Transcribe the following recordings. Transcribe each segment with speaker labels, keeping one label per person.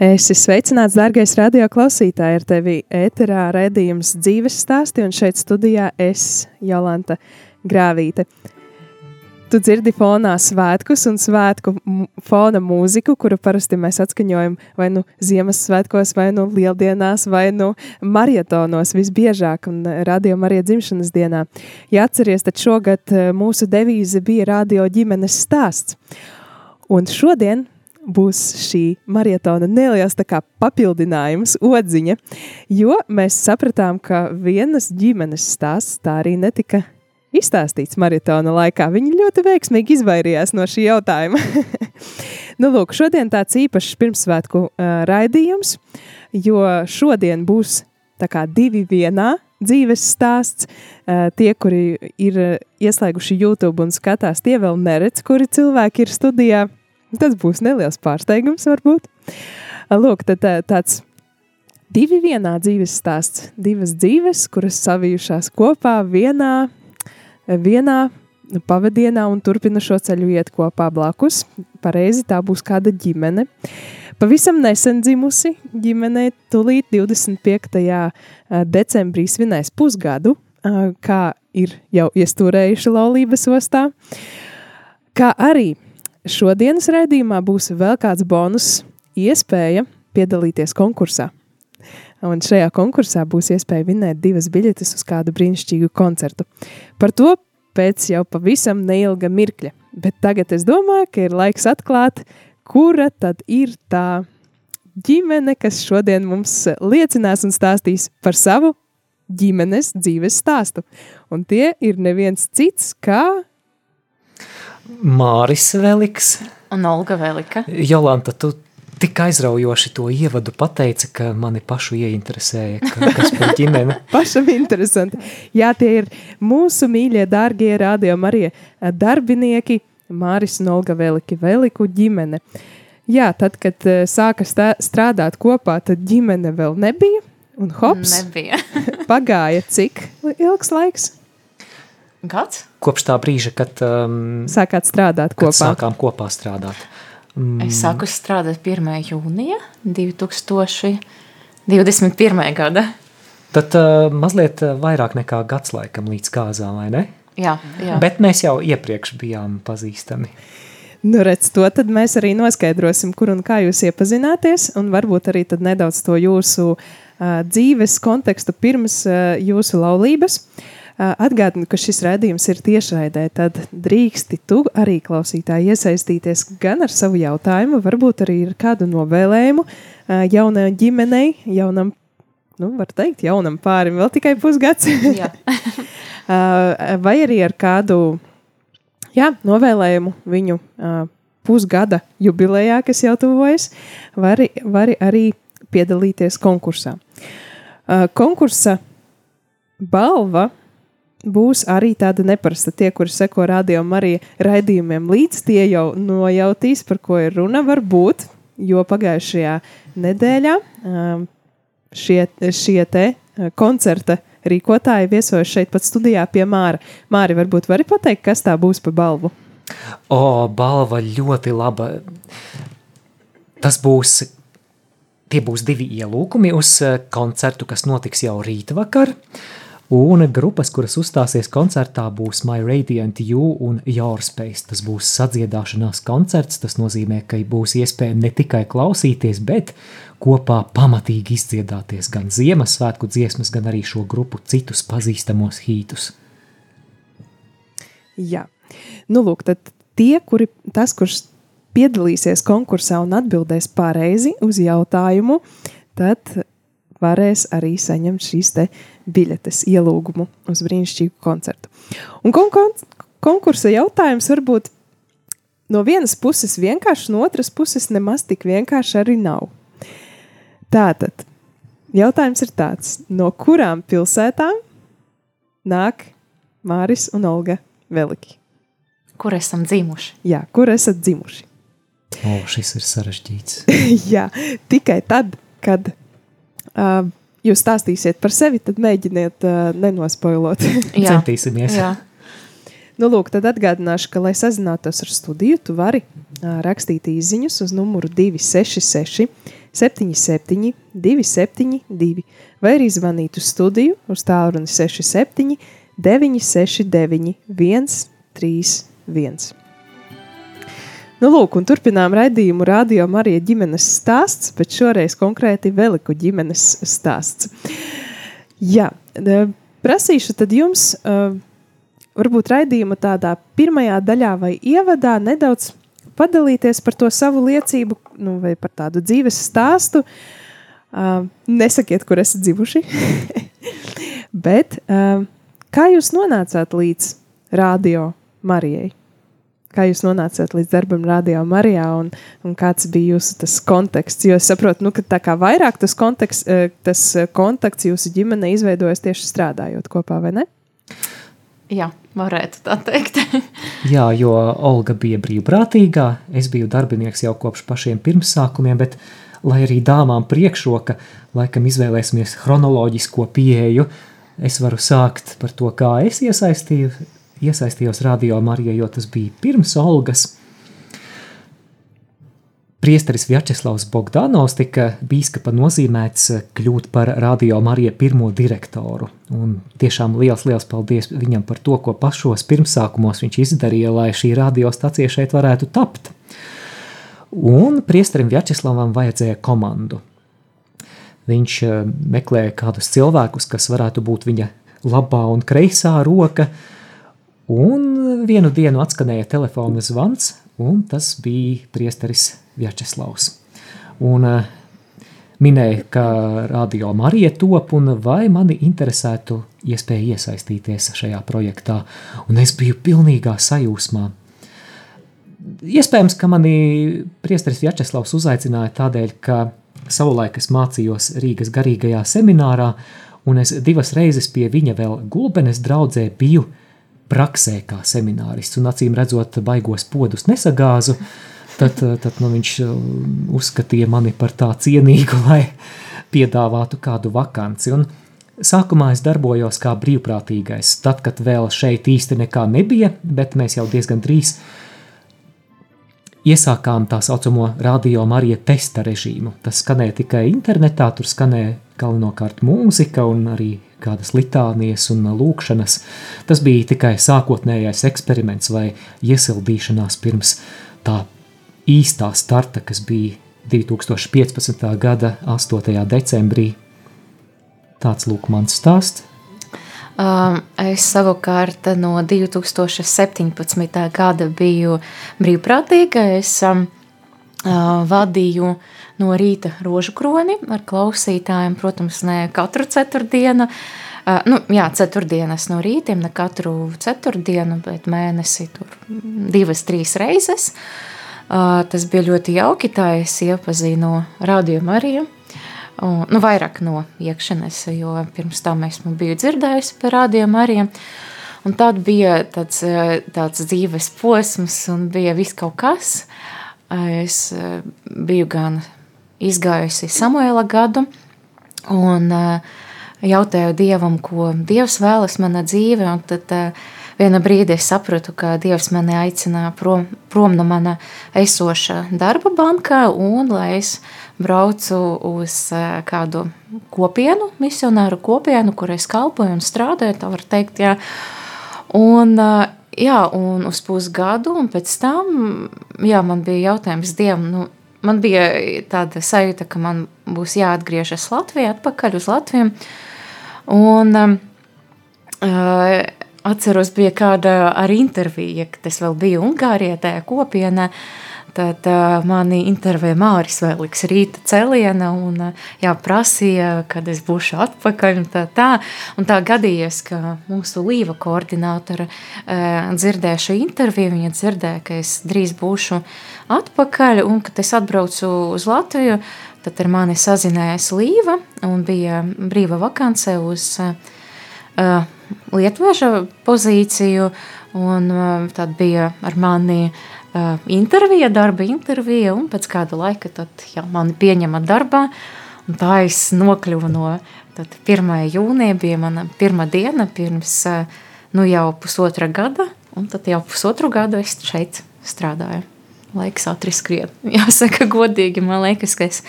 Speaker 1: Esi sveicināts, dārgais radio klausītāj, ar tevi ēterā redzījums dzīves stāsti, un šeit studijā es, Jolanta Grāvīte. Tu dzirdi fonā svētkus un svētku fona mūziku, kuru parasti mēs atskaņojam vai nu Ziemassvētkos, vai nu Lieldienās, vai nu marietonos visbiežāk un radio Marija dzimšanas dienā. Ja atceries, tad šogad eh, mūsu devīze bija radio ģimenes stāsts. Un šodien būs šī maratona neliels papildinājums, odziņa, jo mēs sapratām, ka vienas ģimenes stāsts tā arī netika izstāstīts maratona laikā. Viņi ļoti veiksmīgi izvairījās no šī jautājuma. nu, lūk, šodien tāds īpašs pirmsvētku uh, raidījums, jo šodien būs kā divi vienā dzīves stāsts. Tie, kuri ir ieslēguši YouTube un skatās, tie vēl neredz, kuri cilvēki ir studijā. Tas būs neliels pārsteigums, varbūt. Lūk, tad tāds divi vienā dzīves stāsts, divas dzīves, kuras savijušās kopā vienā, vienā pavadienā un turpina šo ceļu iet kopā blakus. Pareizi, tā būs kāda ģimene. Pavisam nesen dzimusi ģimene, tūlīt 25. decembrī svinēs pusgadu, kā ir jau iestūrējuši laulības ostā. Kā arī Šodienas raidījumā būs vēl kāds bonus iespēja piedalīties konkursā. Un šajā konkursā būs iespēja vinēt divas biļetes uz kādu brīnišķīgu koncertu. Par to pēc jau pavisam neilga mirkļa. Bet tagad es domāju, ka ir laiks atklāt, kura tad ir tā ģimene, kas šodien mums liecinās un stāstīs par savu ģimenes dzīves stāstu. Un tie ir neviens cits kā
Speaker 2: Māris Veliks.
Speaker 3: Un Olga Velika.
Speaker 2: Jolanta, tu tik aizraujoši to ievadu pateica, ka mani pašu ieinteresēja, ka, kas par ģimeni.
Speaker 1: Pašam interesanti. Jā, tie ir mūsu mīļie, dārgie radio Marija darbinieki, Māris un Olga Veliki, Veliku ģimene. Jā, tad, kad uh, sāka strādāt kopā, tad ģimene vēl nebija, un hops.
Speaker 3: Nebija.
Speaker 1: pagāja cik ilgs laiks?
Speaker 3: Gads?
Speaker 2: Kopš tā brīža, kad um,
Speaker 1: sākāt strādāt kopā.
Speaker 2: Sākām kopā strādāt.
Speaker 3: Mm. Es sāku strādāt 1. jūnija 2021. gada.
Speaker 2: Tad uh, mazliet vairāk nekā gads laikam līdz kāzām, vai ne?
Speaker 3: Jā, jā.
Speaker 2: Bet mēs jau iepriekš bijām pazīstami.
Speaker 1: Nu, redz, to tad mēs arī noskaidrosim, kur un kā jūs iepazināties, un varbūt arī tad nedaudz to jūsu uh, dzīves kontekstu pirms uh, jūsu laulības. Uh, Atgādinu, ka šis redzējums ir tiešraidē, tad drīksti tu arī klausītāji iesaistīties gan ar savu jautājumu, varbūt arī ar kādu novēlējumu jaunai ģimenei, jaunam, nu, var teikt, jaunam pārim, vēl tikai pusgads. Vai arī ar kādu, jā, novēlējumu viņu pusgada jubilejā, kas jau tuvojas, var, var arī piedalīties konkursā. Konkursa balva būs arī tāda neparasta. Tie, kuri seko radio Marija raidījumiem līdz, tie jau nojautīs, par ko ir runa, varbūt, jo pagājušajā nedēļā um, šie, šie te uh, koncerta rīkotāji viesojas šeit pat studijā pie Māra. Māri, varbūt vari pateikt, kas tā būs pa balvu?
Speaker 2: O, balva ļoti laba. Tas būs, tie būs divi ielūkumi uz uh, koncertu, kas notiks jau rīta vakar. Un grupas, kuras uzstāsies koncertā, būs My Radiant You un Your Space. Tas būs sadziedāšanās koncerts. Tas nozīmē, ka būs iespēja ne tikai klausīties, bet kopā pamatīgi izdziedāties gan Ziemassvētku dziesmas, gan arī šo grupu citus pazīstamos hītus.
Speaker 1: Jā, nu lūk, tad tie, kuri, tas, kurš piedalīsies konkursā un atbildēs pareizi uz jautājumu, tad varēs arī saņemt šīs te biļetes ielūgumu uz brīnišķīgu koncertu. Un kon kon konkursa jautājums varbūt no vienas puses vienkārši, no otras puses nemaz tik vienkārši arī nav. Tātad, jautājums ir tāds, no kurām pilsētām nāk Māris un Olga Veliki?
Speaker 3: Kur esam dzimuši?
Speaker 1: Jā, kur esat dzimuši?
Speaker 2: O, šis ir sarežģīts.
Speaker 1: Jā, tikai tad, kad uh, jūs stāstīsiet par sevi, tad mēģiniet uh, nenospoilot.
Speaker 3: Jā.
Speaker 2: Centīsimies.
Speaker 3: Jā.
Speaker 1: nu, lūk, tad atgādināšu, ka, lai sazinātos ar studiju, tu vari uh, rakstīt īsiņus uz numuru 266, 77, 272, vai arī zvanīt uz studiju uz tālruni 67, 969, 131. Nu, lūk, un turpinām raidījumu Radio Marija ģimenes stāsts, bet šoreiz konkrēti Veliku ģimenes stāsts. Jā, e, prasīšu tad jums, uh, varbūt raidījuma tādā pirmajā daļā vai ievadā nedaudz padalīties par to savu liecību, nu, vai par tādu dzīves stāstu. Uh, nesakiet, kur esat dzimuši, bet kā jūs nonācāt līdz Radio Marijai? Kā jūs nonācāt līdz darbam Radio Marijā un, un kāds bija jūsu tas konteksts? Jo es saprotu, nu, ka tā kā vairāk tas, konteksts, eh, tas kontakts jūsu ģimene izveidojas tieši strādājot kopā, vai ne?
Speaker 3: Jā, varētu tā teikt.
Speaker 2: Jā, jo Olga bija brīvprātīgā, es biju darbinieks jau kopš pašiem pirmsākumiem, bet, lai arī dāmām priekšroka, laikam izvēlēsimies chronoloģisko pieeju, es varu sākt par to, kā es iesaistīju, iesaistījos Radio Marijā, jo tas bija pirms Olgas. Priesteris Vjačeslavs Bogdanovs tika bīskapa nozīmēts kļūt par Radio Mariju pirmo direktoru. Un tiešām liels, liels paldies viņam par to, ko pašos pirmsākumos viņš izdarīja, lai šī radiostacija šeit varētu tapt. Un priesterim Vjačeslavam vajadzēja komandu. Viņš eh, meklēja kādus cilvēkus, kas varētu būt viņa labā un kreisā roka, un vienu dienu atskanēja telefona zvans, un tas bija priesteris Vjačeslavs. Un uh, minēja, ka radio Marija top un vai mani interesētu iespēja iesaistīties šajā projektā, un es biju pilnīgā sajūsmā. Iespējams, ka mani priesteris Vjačeslavs uzaicināja tādēļ, ka savulaik es mācījos Rīgas garīgajā seminārā, un es divas reizes pie viņa vēl gulbenes draudzē biju praksē kā seminārists, un acīm redzot baigos podus nesagāzu, tad, tad nu, viņš uzskatīja mani par tā cienīgu, lai piedāvātu kādu vakanci. Un sākumā es darbojos kā brīvprātīgais, tad, kad vēl šeit īsti nekā nebija, bet mēs jau diezgan drīz iesākām tā saucamo radio Marija testa režīmu. Tas skanēja tikai internetā, tur skanēja galvenokārt mūzika un arī kādas litānijas un lūkšanas. Tas bija tikai sākotnējais eksperiments vai iesildīšanās pirms tā īstā starta, kas bija 2015. gada 8. decembrī. Tāds lūk mans stāsts.
Speaker 3: Um, es savukārt no 2017. gada biju brīvprātīga. Es um, uh, vadīju no rīta rožu kroni ar klausītājiem, protams, ne katru ceturtdienu. Uh, nu, jā, ceturtdienas no rītiem, ne katru ceturtdienu, bet mēnesi tur divas, trīs reizes. Uh, tas bija ļoti jauki, tā es iepazinu Radio Mariju. Nu, vairāk no iekšienes, jo pirms tam esmu biju dzirdējusi par Radio Mariju. Un tad bija tāds, tāds dzīves posms, un bija viss kaut kas. Es biju gan izgājusi Samuela gadu un jautāju Dievam, ko Dievs vēlas manā dzīvē, un tad viena brīdi es sapratu, ka Dievs mani aicina prom, prom no mana esoša darba bankā un lai es braucu uz kādu kopienu, misionāru kopienu, kur es kalpoju un strādāju, tā var teikt, jā. Un, jā, un uz pusgadu, un pēc tam, jā, man bija jautājums Dievam, nu, man bija tāda sajūta, ka man būs jāatgriežas Latvijā, atpakaļ uz Latviju. Un uh, atceros, bija kāda ar intervija, kad es vēl biju Ungārijā, tajā kopienā. Tad uh, mani intervēja Māris Vēliks rīta celiena un uh, jā, prasīja, kad es būšu atpakaļ un tā tā. Un tā gadījies, ka mūsu līva koordinātora uh, dzirdēja šo interviju, viņa dzirdēja, ka es drīz būšu atpakaļ un kad es atbraucu uz Latviju, tad ar mani sazinājās līva un bija brīva vakance uz uh, lietuvieša pozīciju un uh, tad bija ar mani uh, intervija, darba intervija, un pēc kāda laika tad, jā, mani pieņema darbā. Tā es nokļuvu no 1. jūnija, bija mana pirmā diena pirms uh, nu, jau pusotra gada, un tad jau pusotru gadu es šeit strādāju. Laiks ātri skrien. Jāsaka, godīgi, man liekas, ka es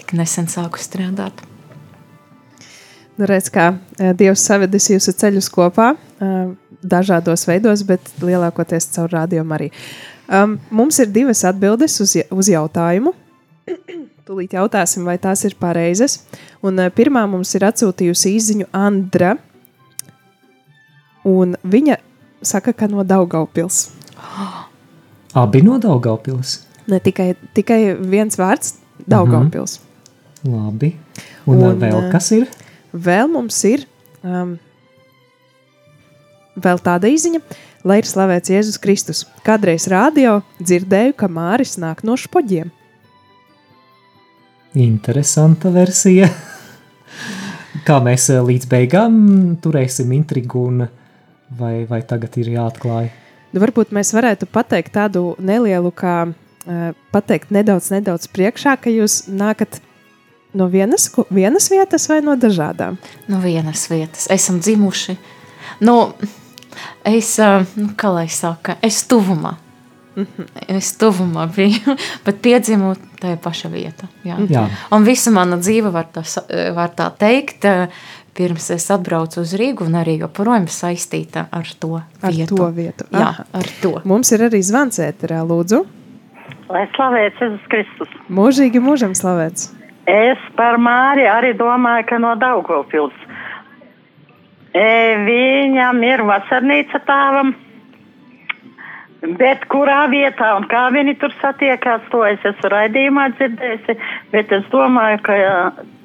Speaker 3: tik nesen sāku strādāt.
Speaker 1: Nu, redz, kā Dievs savedis jūsu ceļus kopā, dažādos veidos, bet lielākoties caur rādījumu arī. Um, mums ir divas atbildes uz, uz jautājumu. Tūlīt jautāsim, vai tās ir pareizas. Un, uh, pirmā mums ir atsūtījusi īziņu Andra. Un viņa saka, ka no Daugaupils.
Speaker 2: Abi no Daugaupils?
Speaker 1: Ne tikai, tikai viens vārds - Daugaupils.
Speaker 2: -hmm. Labi. Un, un vēl kas ir?
Speaker 1: Vēl mums ir um, vēl tāda īziņa. Lai ir slavēts Jēzus Kristus. Kādreiz rādio dzirdēju, ka Māris nāk no špoģiem.
Speaker 2: Interesanta versija. Kā mēs eh, līdz beigām turēsim intrigu, un vai, vai tagad ir jāatklāj?
Speaker 1: Nu, varbūt mēs varētu pateikt tādu nelielu, kā uh, pateikt nedaudz, nedaudz priekšā, ka jūs nākat no vienas, vienas vietas vai no dažādām?
Speaker 3: No vienas vietas. Esam dzimuši. No, nu, Es, nu, kā lai saka, es tuvumā. Mhm. Es tuvumā biju, bet piedzimu tajā pašā vietā. Jā. Jā. Un visa mana dzīve, var tā, var tā teikt, pirms es atbraucu uz Rīgu, un arī joprojām saistīta ar to
Speaker 1: ar
Speaker 3: vietu.
Speaker 1: To vietu.
Speaker 3: Jā, ar to.
Speaker 1: Mums ir arī zvans ēterā, lūdzu.
Speaker 4: Lai slavēts Jēzus Kristus.
Speaker 1: Mūžīgi mūžam slavēts.
Speaker 4: Es par Māri arī domāju, ka no Daugavpils. Viņam ir vasarnīca tāvam. Bet kurā vietā un kā viņi tur satiekās, to es esmu raidījumā dzirdējusi. Bet es domāju, ka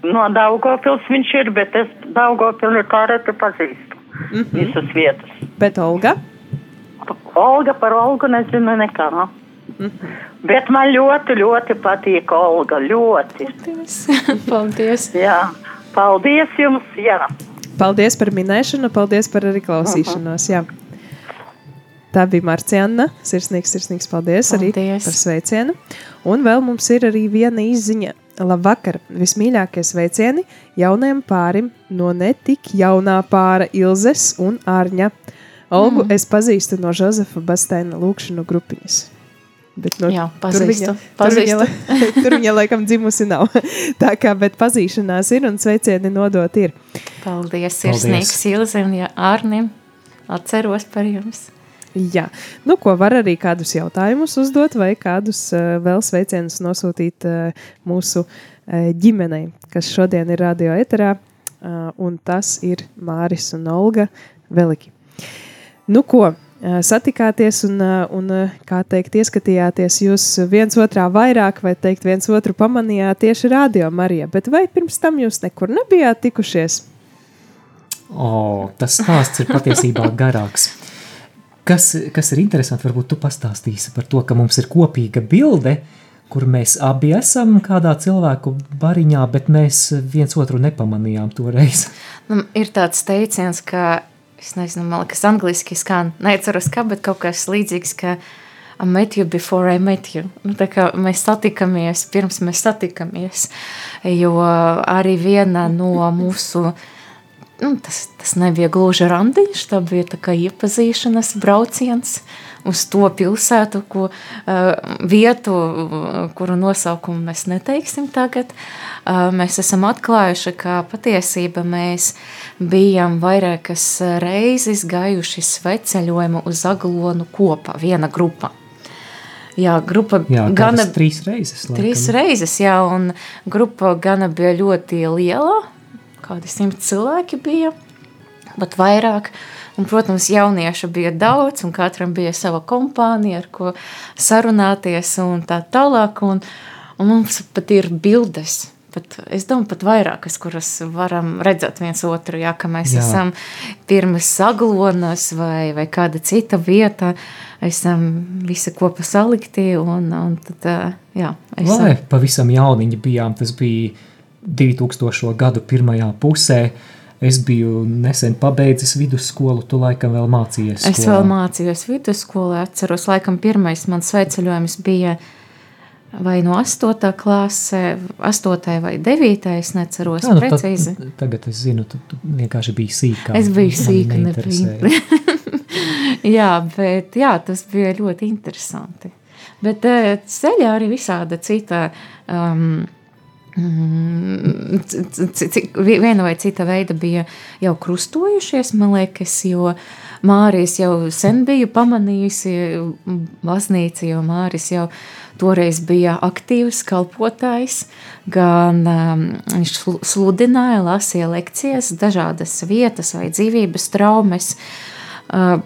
Speaker 4: no Daugopils viņš ir, bet es Daugopili kā reti pazīstu. Mm -hmm. Visas vietas.
Speaker 1: Bet Olga?
Speaker 4: Olga par Olgu nezinu nekā. No? Mm -hmm. Bet man ļoti, ļoti patīk Olga. Ļoti.
Speaker 3: Paldies. Paldies.
Speaker 4: Jā. Paldies jums. Jā.
Speaker 1: Paldies par minēšanu, paldies par arī klausīšanos. Jā. Tā bija Marciana. Sirsnīgs, sirsnīgs paldies, paldies arī par sveicienu. Un vēl mums ir arī viena izziņa. Labvakar! Vismīļākie sveicieni jaunajam pārim no netik jaunā pāra Ilzes un Ārņa. Olgu mm. es pazīstu no Žozefa Basteina lūkšanu grupiņas.
Speaker 3: Bet, nu, Jā, pazīstu. Tur viņa,
Speaker 1: pazīstu. Tur viņa, tur viņa laikam dzimusi nav. Tā kā, bet pazīšanās ir un sveicieni nodot ir.
Speaker 3: Paldies, sirsnīgs Ilze un ja Ārnim. Atceros par jums.
Speaker 1: Jā, nu ko var arī kādus jautājumus uzdot vai kādus uh, vēl sveicienus nosūtīt uh, mūsu uh, ģimenei, kas šodien ir radio eterā, uh, un tas ir Māris un Olga Veliki. Nu ko, satikāties un, un, kā teikt, ieskatījāties jūs viens otrā vairāk, vai teikt, viens otru pamanījāt tieši radio Marija, bet vai pirms tam jūs nekur nebijāt tikušies?
Speaker 2: O, tas stāsts ir patiesībā garāks. Kas, kas ir interesanti, varbūt tu pastāstīsi par to, ka mums ir kopīga bilde, kur mēs abi esam kādā cilvēku bariņā, bet mēs viens otru nepamanījām toreiz.
Speaker 3: Nu, ir tāds teiciens, ka es nezinu, man liekas, angliski skan, neceros kā, bet kaut kas līdzīgs, ka I met you before I met you. Nu, tā kā mēs satikamies pirms mēs satikamies, jo arī viena no mūsu nu, tas, tas nebija gluži randiņš, tā bija tā kā iepazīšanas brauciens uz to pilsētu, ko, uh, vietu, kuru nosaukumu mēs neteiksim tagad. Uh, mēs esam atklājuši, ka patiesība mēs bijām vairākas reizes gājuši sveceļojumu uz Aglonu kopā, viena grupa. Jā, grupa
Speaker 2: jā, gana trīs reizes.
Speaker 3: Laikam. Trīs reizes, jā, un grupa gana bija ļoti liela, kādi simt cilvēki bija, pat vairāk. Un, protams, jauniešu bija daudz, un katram bija sava kompānija, ar ko sarunāties un tā tālāk. Un, un mums pat ir bildes. Pat, es domāju, pat vairākas, kuras varam redzēt viens otru, jā, ka mēs jā. esam pirms saglonas vai, vai kāda cita vieta, esam visi kopā salikti. Un, un tad, jā, esam...
Speaker 2: Lai pavisam jauniņi bijām, tas bija 2000. gadu pirmajā pusē. Es biju nesen pabeidzis vidusskolu, tu laikam vēl mācījies.
Speaker 3: Skolā. Es vēl mācījos vidusskolā, atceros, laikam pirmais mans sveiceļojums bija vai no 8. klasē, 8. vai 9. es neceros Jā, nu, precīzi.
Speaker 2: Tad, tagad es zinu, tu, tu vienkārši biji sīkā.
Speaker 3: Es biju sīka, nebija. jā, bet jā, tas bija ļoti interesanti. Bet eh, ceļā arī visāda cita um, Mm, viena vai cita veida bija jau krustojušies, man liekas, jo Mārijas jau sen biju pamanījusi baznīca, jo Māris jau toreiz bija aktīvs kalpotājs, gan um, viņš sludināja, lasīja lekcijas, dažādas vietas vai dzīvības traumas. Uh,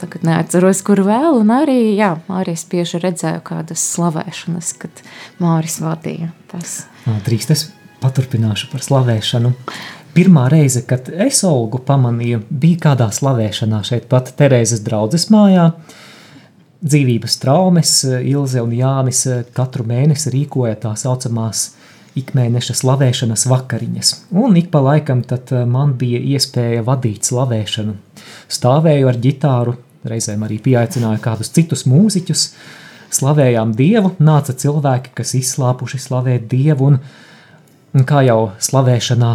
Speaker 3: Tagad neatceros, kur vēl, un arī, jā, arī es bieži redzēju kādas slavēšanas, kad Māris vadīja tas.
Speaker 2: Drīz es paturpināšu par slavēšanu. Pirmā reize, kad es Olgu pamanīju, bija kādā slavēšanā šeit pat Terēzes draudzes mājā. Dzīvības traumas, Ilze un Jānis katru mēnesi rīkoja tā saucamās ikmēneša slavēšanas vakariņas, un ik pa laikam tad man bija iespēja vadīt slavēšanu. Stāvēju ar ģitāru, reizēm arī pieaicināju kādus citus mūziķus, slavējām Dievu, nāca cilvēki, kas izslāpuši slavēt Dievu, un, un kā jau slavēšanā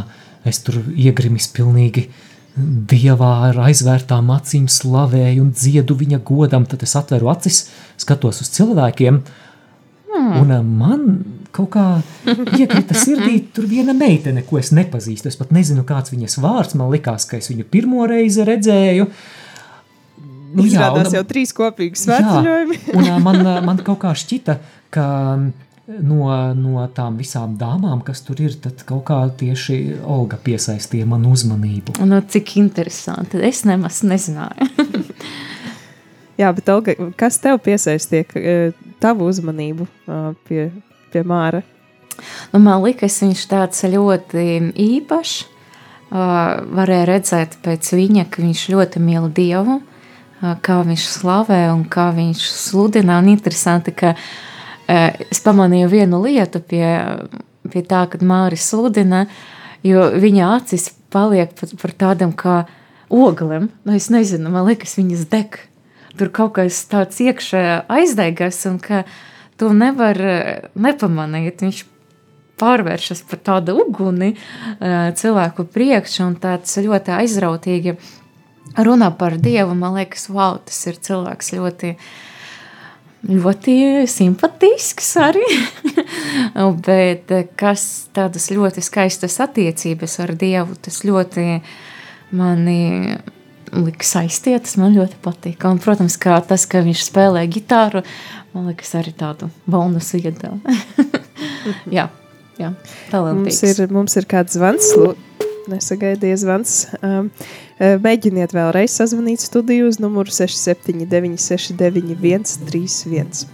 Speaker 2: es tur iegrimis pilnīgi Dievā ar aizvērtām acīm slavēju un dziedu viņa godam, tad es atveru acis, skatos uz cilvēkiem, hmm. un man kaut kā iekrita sirdī tur viena meitene, ko es nepazīstu. Es pat nezinu, kāds viņas vārds, man likās, ka es viņu pirmo reizi redzēju,
Speaker 1: Nu, Izrādās jā, un, jau trīs kopīgi svētceļojumi.
Speaker 2: un man, man kaut kā šķita, ka no, no tām visām dāmām, kas tur ir, tad kaut kā tieši Olga piesaistīja manu uzmanību.
Speaker 3: Nu, cik interesanti. Es nemaz nezināju.
Speaker 1: jā, bet Olga, kas tev piesaistīja tavu uzmanību pie, pie Māra?
Speaker 3: Nu, man liekas, viņš tāds ļoti īpašs. Uh, varēja redzēt pēc viņa, ka viņš ļoti mīl Dievu. Uh, kā viņš slavē un kā viņš sludina. Un interesanti, ka es pamanīju vienu lietu pie, pie tā, kad Māris sludina, jo viņa acis paliek par, par tādam kā oglem. Nu, es nezinu, man liekas, viņas deg. Tur kaut kas tāds iekšā aizdegas un ka to nevar nepamanīt. Viņš pārvēršas par tādu uguni cilvēku priekšā un tāds ļoti aizrautīgi runā par Dievu, man liekas, wow, tas ir cilvēks ļoti, ļoti simpatisks arī. Bet kas tādas ļoti skaistas attiecības ar Dievu, tas ļoti mani lika saistīt, tas man ļoti patīk. Un, protams, kā tas, ka viņš spēlē gitāru, man liekas arī tādu bonusu iedēlu. jā, jā, talantīgs.
Speaker 1: Mums ir, mums ir kāds zvans, nesagaidīja zvans. Um, Mēģiniet vēlreiz sazvanīt studiju uz numuru 679, 691, 31.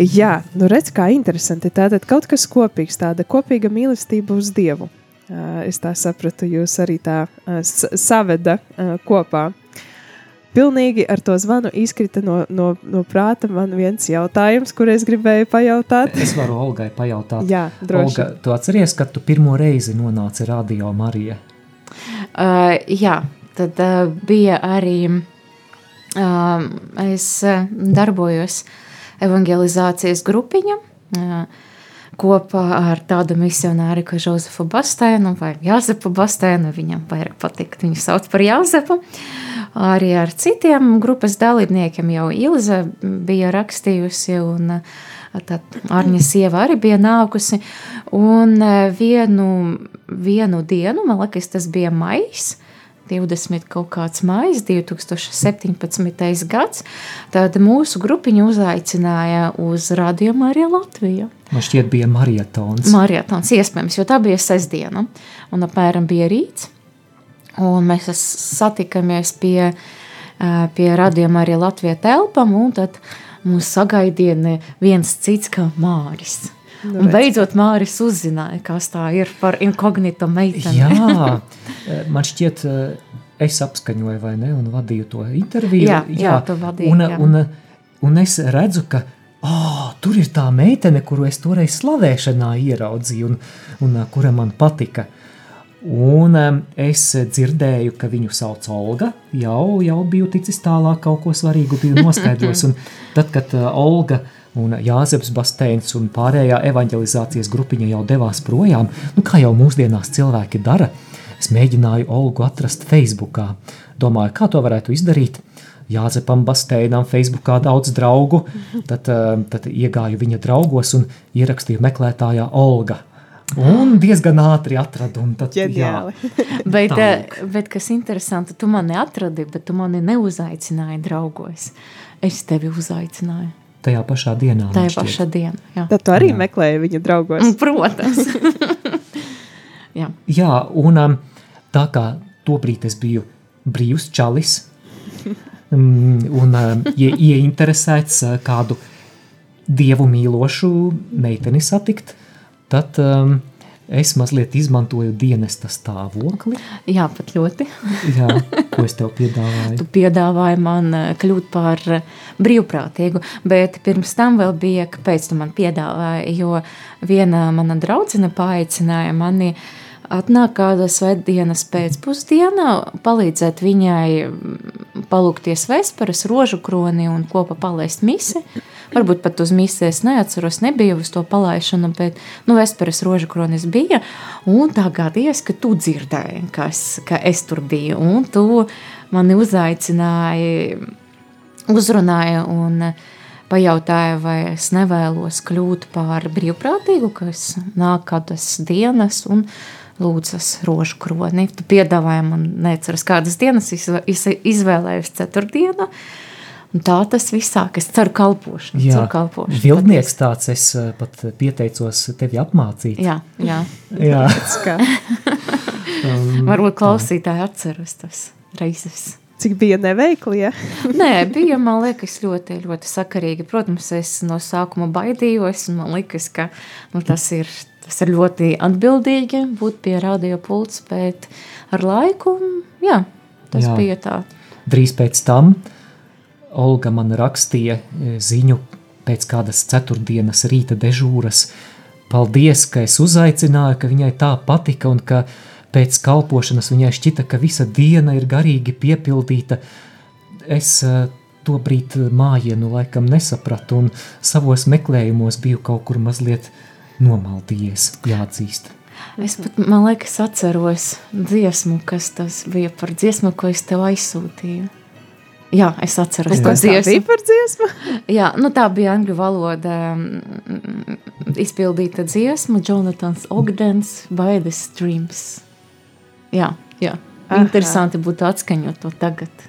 Speaker 1: Jā, nu redz, kā interesanti. Tātad kaut kas kopīgs, tāda kopīga mīlestība uz Dievu. Es tā sapratu, jūs arī tā saveda kopā. Pilnīgi ar to zvanu izkrita no, no, no prāta man viens jautājums, kur es gribēju pajautāt.
Speaker 2: Es varu Olgai pajautāt.
Speaker 1: Jā, droši.
Speaker 2: Olga, tu atceries, kad tu pirmo reizi nonāci Radio Marija?
Speaker 3: Uh, jā, tad uh, bija arī, uh, es darbojos evangelizācijas grupiņa, uh, kopā ar tādu misionāru kā Josefu Bastēnu vai Jāzepu Bastēnu. Viņam vairāk patīk, viņu sauc par Jāzepu. Arī ar citiem grupas dalībniekiem jau Ilze bija rakstījusi un tad Arņa sieva arī bija nākusi. Un vienu, vienu dienu, man liekas, tas bija maijs, 20 kaut kāds maijs, 2017. gads, tad mūsu grupiņu uzaicināja uz Radio Mariju Latviju.
Speaker 2: Man šķiet, bija marietons.
Speaker 3: Marietons, iespējams, jo tā bija sestdiena, un apmēram bija rīts, un mēs satikāmies pie, pie Radio Mariju Latviju telpam, un tad mūs sagaidīja viens cits kā Māris. Nu, un beidzot, Mārcis uzzināja, kas tā ir par inkognito meiteni.
Speaker 2: Jā, man šķiet, es apskaņoju, vai ne, un vadīju to interviju.
Speaker 3: Jā, jā, jā tu vadīji.
Speaker 2: Un, jā. Un, un es redzu, ka oh, tur ir tā meitene, kuru es toreiz slavēšanā ieraudzīju, un, un kura man patika. Un es dzirdēju, ka viņu sauc Olga. Jau, jau biju ticis tālāk, kaut ko svarīgu biju noskaidrojis. Un tad, kad Olga uh, un Jāzeps Basteins un pārējā evanģelizācijas grupiņa jau devās projām, nu kā jau mūsdienās cilvēki dara, es mēģināju Olgu atrast Facebookā. Domāju, kā to varētu izdarīt. Jāzepam Basteinam Facebookā daudz draugu, tad, eh, tad iegāju viņa draugos un ierakstīju meklētājā Olga. Un diezgan ātri atradu. Tad,
Speaker 1: Ģeniāli.
Speaker 3: jā, bet, eh, bet kas interesanti, tu mani atradi, bet tu mani neuzaicināji draugos. Es tevi uzaicināju.
Speaker 2: Tajā pašā dienā.
Speaker 3: Tajā pašā dienā. Jā.
Speaker 1: Tad tu arī jā. meklēji viņa draugos.
Speaker 3: Protams.
Speaker 2: jā. jā, un um, tā kā tobrīd es biju brīvs čalis un um, ie, ieinteresēts uh, kādu dievu mīlošu meiteni satikt, tad um, es mazliet izmantoju dienesta stāvokli.
Speaker 3: Jā, pat ļoti.
Speaker 2: Jā, ko es tev piedāvāju?
Speaker 3: Tu piedāvāji man eh, kļūt par eh, brīvprātīgu, bet pirms tam vēl bija, kāpēc tu man piedāvāji, jo viena mana draudzene paaicināja mani atnāk kāda svētdienas pēcpusdienā, palīdzēt viņai mm, palūkties vesperas, rožu kroni un kopā palaist misi. Varbūt pat uz misijas neatceros, nebija uz to palaišanu, bet nu, Vesperas rožu kronis bija. Un tā gadījās, ka tu dzirdēji, kas, ka es tur biju. Un tu mani uzaicināji, uzrunāji un pajautāja, vai es nevēlos kļūt par brīvprātīgu, kas nāk kādas dienas un lūdzas rožu kroni. Tu piedāvāji man, neceras kādas dienas, izvēlējos ceturtdienu. Un tā tas viss sākas. Es ceru, kalpošanu.
Speaker 2: Jā, kalpošanu. Vilnieks tāds, es eh, pat pieteicos tevi apmācīt.
Speaker 3: Jā, jā.
Speaker 2: jā.
Speaker 3: um, Varbūt klausītāji atceras tas reizes.
Speaker 1: Cik bija neveikli, ja?
Speaker 3: Nē, bija, man liekas, ļoti, ļoti sakarīgi. Protams, es no sākuma baidījos, un man liekas, ka nu, tas, ir, tas ir ļoti atbildīgi būt pie radio pults, bet ar laiku, jā, tas jā. bija tā.
Speaker 2: Drīz pēc tam uh, Olga man rakstīja e, ziņu pēc kādas ceturtdienas rīta dežūras. Paldies, ka es uzaicināju, ka viņai tā patika un ka pēc kalpošanas viņai šķita, ka visa diena ir garīgi piepildīta. Es e, to brīd mājienu laikam nesapratu un savos meklējumos biju kaut kur mazliet nomaldījies, jāatzīst.
Speaker 3: Es pat, man liekas, atceros dziesmu, kas tas bija par dziesmu, ko es tev aizsūtīju. Jā, es atceros
Speaker 1: to dziesmu. par dziesmu?
Speaker 3: Jā, nu tā bija angļu valoda mm, izpildīta dziesma Jonathans Ogdens by the Streams. Jā, jā. Aha. Interesanti būtu atskaņot to tagad.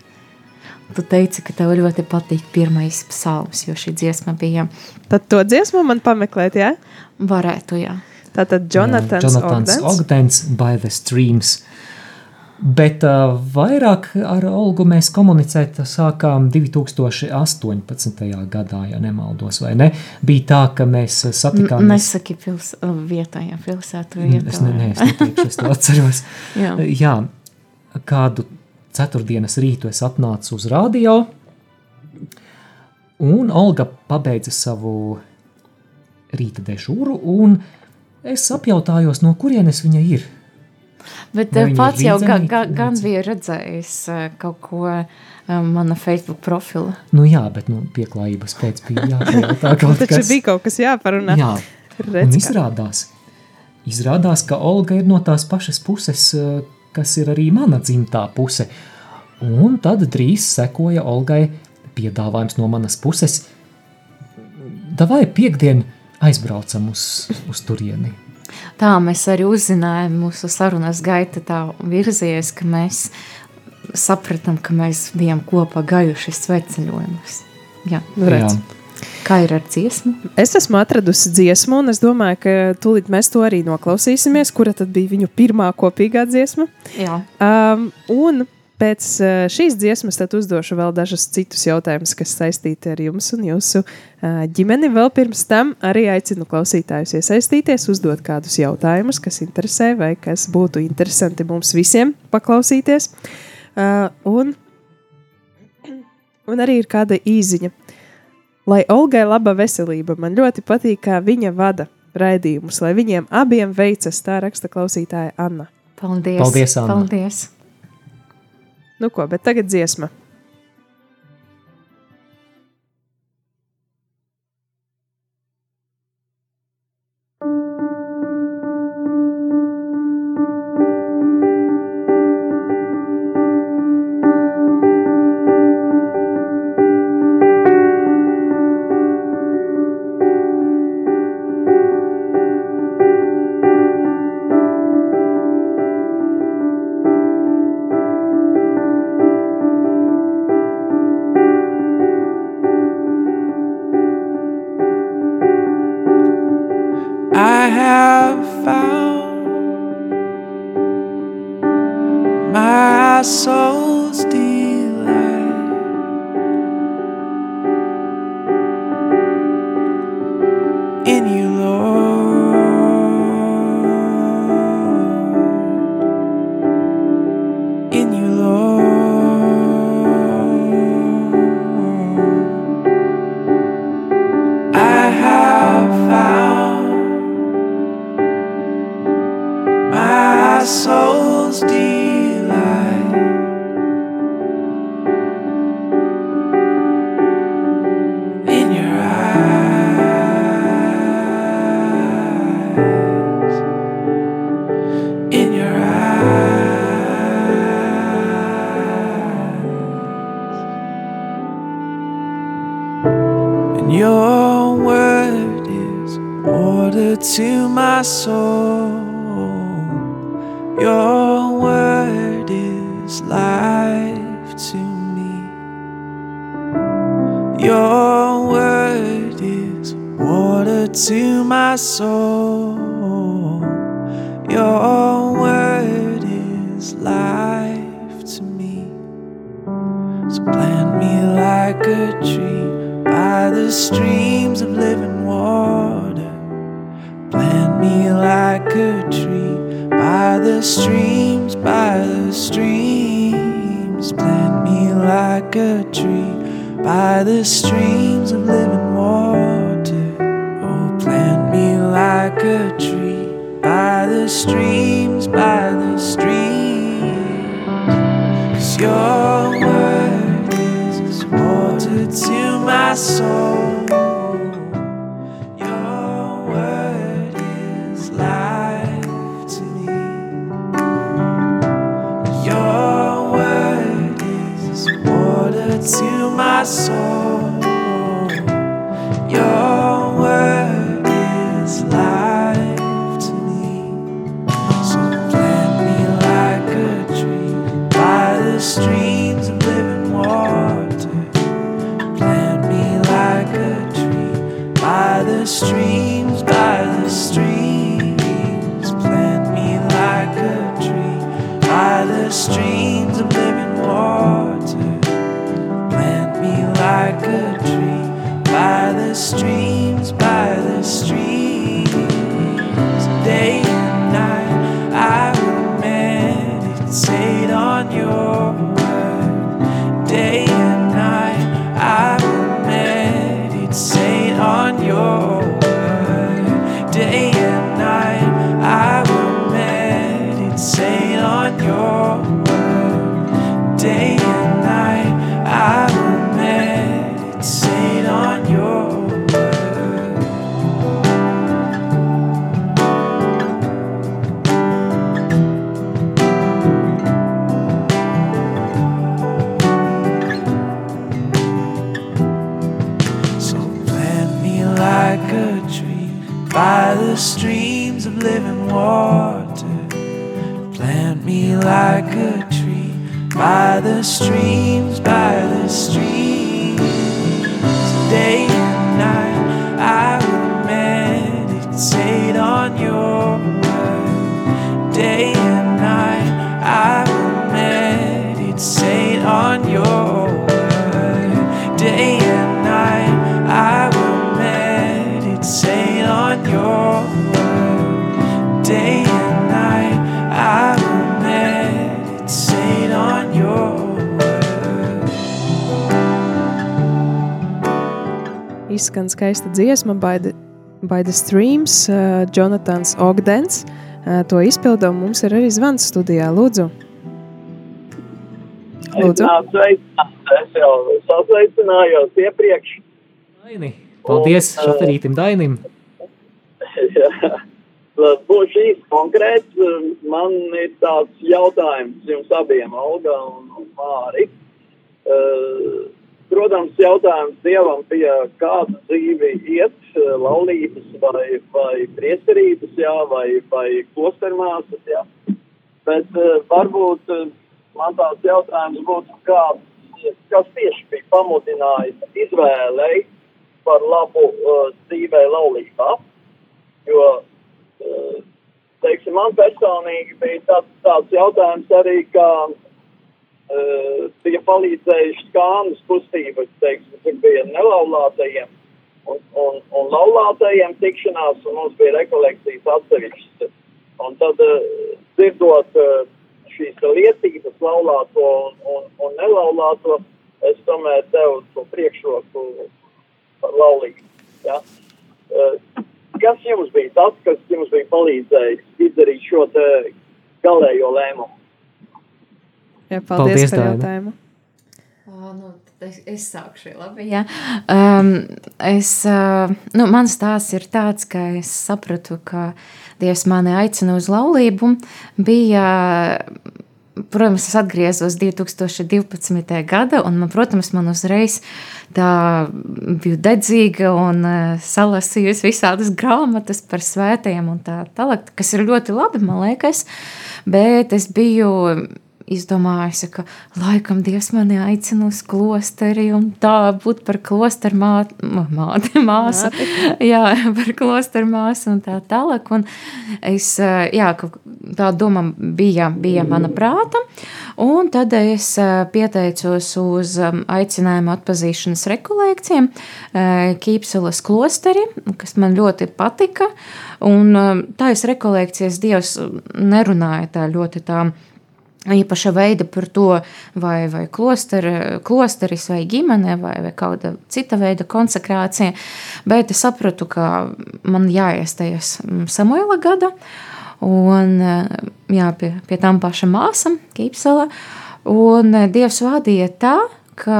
Speaker 3: Tu teici, ka tev ļoti patīk pirmais psalms, jo šī dziesma bija.
Speaker 1: Tad to dziesmu man pameklēt, jā?
Speaker 3: Varētu, jā.
Speaker 1: Tātad Jonathans, jā, Jonathans
Speaker 2: Ogdens. Ogdens by the Streams. Bet uh, vairāk ar Olgu mēs komunicēt sākām 2018. gadā, ja nemaldos, vai ne? Bija tā, ka mēs satikāmies.
Speaker 3: Nesaki pils, vietā, ja pilsētu vietā.
Speaker 2: Es, ne, ne, es neteikšu, es to atceros. Jā. Jā, kādu ceturtdienas rītu es atnācu uz radio, un Olga pabeidza savu rīta dežūru, un es apjautājos, no kurienes viņa ir.
Speaker 3: Bet Vai eh, pats jau ga, ga, gan bija redzējis eh, kaut ko um, mana Facebook profila.
Speaker 2: Nu jā, bet nu, pieklājības pēc bija jāpajautā kaut
Speaker 1: kas. Taču bija kaut kas jāparunā.
Speaker 2: Jā. Un izrādās, izrādās, ka Olga ir no tās pašas puses, eh, kas ir arī mana dzimtā puse. Un tad drīz sekoja Olgai piedāvājums no manas puses. Davai piekdien aizbraucam uz, uz turieni.
Speaker 3: Tā mēs arī uzzinājām, mūsu sarunas gaita tā virzies, ka mēs sapratām, ka mēs bijām kopā gājuši sveceļojumus. Jā,
Speaker 5: nu redz. Jā.
Speaker 3: Kā ir ar dziesmu?
Speaker 5: Es esmu atradusi dziesmu, un es domāju, ka tūlīt mēs to arī noklausīsimies, kura tad bija viņu pirmā kopīgā dziesma.
Speaker 3: Jā.
Speaker 5: Um, un pēc šīs dziesmas tad uzdošu vēl dažus citus jautājumus, kas saistīti ar jums un jūsu uh, ģimeni. Vēl pirms tam arī aicinu klausītājus iesaistīties, uzdot kādus jautājumus, kas interesē vai kas būtu interesanti mums visiem paklausīties. Uh, un, un arī ir kāda īziņa. Lai Olgai laba veselība, man ļoti patīk, kā viņa vada raidījumus, lai viņiem abiem veicas, tā raksta klausītāja Anna.
Speaker 3: Paldies!
Speaker 2: Paldies! Anna.
Speaker 3: Paldies.
Speaker 5: Nu ko, bet tagad dziesma. Your word is water to my soul. Your word is life to me. So plant me like a tree by the streams of living water. Plant me like a tree by the streams, by the streams. Plant me like a tree by the streams of living water. Oh, plant me like a tree by the streams, by the streams. Your word is water to my soul. my soul. By
Speaker 1: Izskan skaista dziesma by the, by the Streams, uh, Jonatans Ogdens. Uh, to izpildām mums ir arī zvans studijā. Lūdzu, Lūdzu.
Speaker 6: Es, jau sasveicinājos iepriekš.
Speaker 2: Daini. Paldies
Speaker 6: Un,
Speaker 2: šoferītim Dainim.
Speaker 6: Jā. Būšu īsti konkrēts. Man ir tāds jautājums jums abiem, Olga un, un Māri. Uh, Protams, jautājums Dievam bija, kādu dzīvi iet, uh, laulības vai, vai priesterības, jā, vai, vai klostermāsas, jā. Bet uh, varbūt uh, man tāds jautājums būtu, kā, kas tieši bija pamudinājis izvēlei par labu uh, dzīvē laulībā. Jo, uh, teiksim, man personīgi bija tāds, tāds jautājums arī, ka uh, bija palīdzējuši kānas kustības, teiksim, tur bija nelaulātajiem un, un, un laulātajiem tikšanās, un mums bija rekolekcijas atsevišķas. Un tad, uh, dzirdot uh, šīs lietības, laulāto un, un, un nelaulāto, es tomēr devu to priekšroku par laulību. Ja? Uh, kas jums bija tas, kas jums bija palīdzējis izdarīt šo te galējo lēmumu?
Speaker 1: Jā, paldies,
Speaker 2: Paldies,
Speaker 1: par jautājumu.
Speaker 3: Ā, Nu, es, es sākšu, labi. Jā. Um, es, uh, nu, mans stāsts ir tāds, ka es sapratu, ka Dievs mani aicina uz laulību. Bija, protams, es atgriezos 2012. gada, un, man, protams, man uzreiz tā biju dedzīga un salasījusi visādas grāmatas par svētajiem un tā tālāk, kas ir ļoti labi, man liekas. Bet es biju izdomājusi, ka laikam Dievs mani aicina uz klosteri un tā būt par klosteru māti, māti, māsu. Jā, par klosteru māsu un tā tālāk. Un es, jā, tā doma bija, bija mana prāta. Un tad es pieteicos uz um, aicinājumu atpazīšanas rekolekcijiem Kīpselas klosteri, kas man ļoti patika. Un tā es rekolekcijas Dievs nerunāja tā ļoti tā īpaša veida par to, vai, vai klosteri, klosteris, vai ģimene, vai, vai kāda cita veida konsekrācija. Bet es sapratu, ka man jāiestājas Samuela gada, un jā, pie, pie tām pašām māsām, Kīpsela. Un Dievs vadīja tā, ka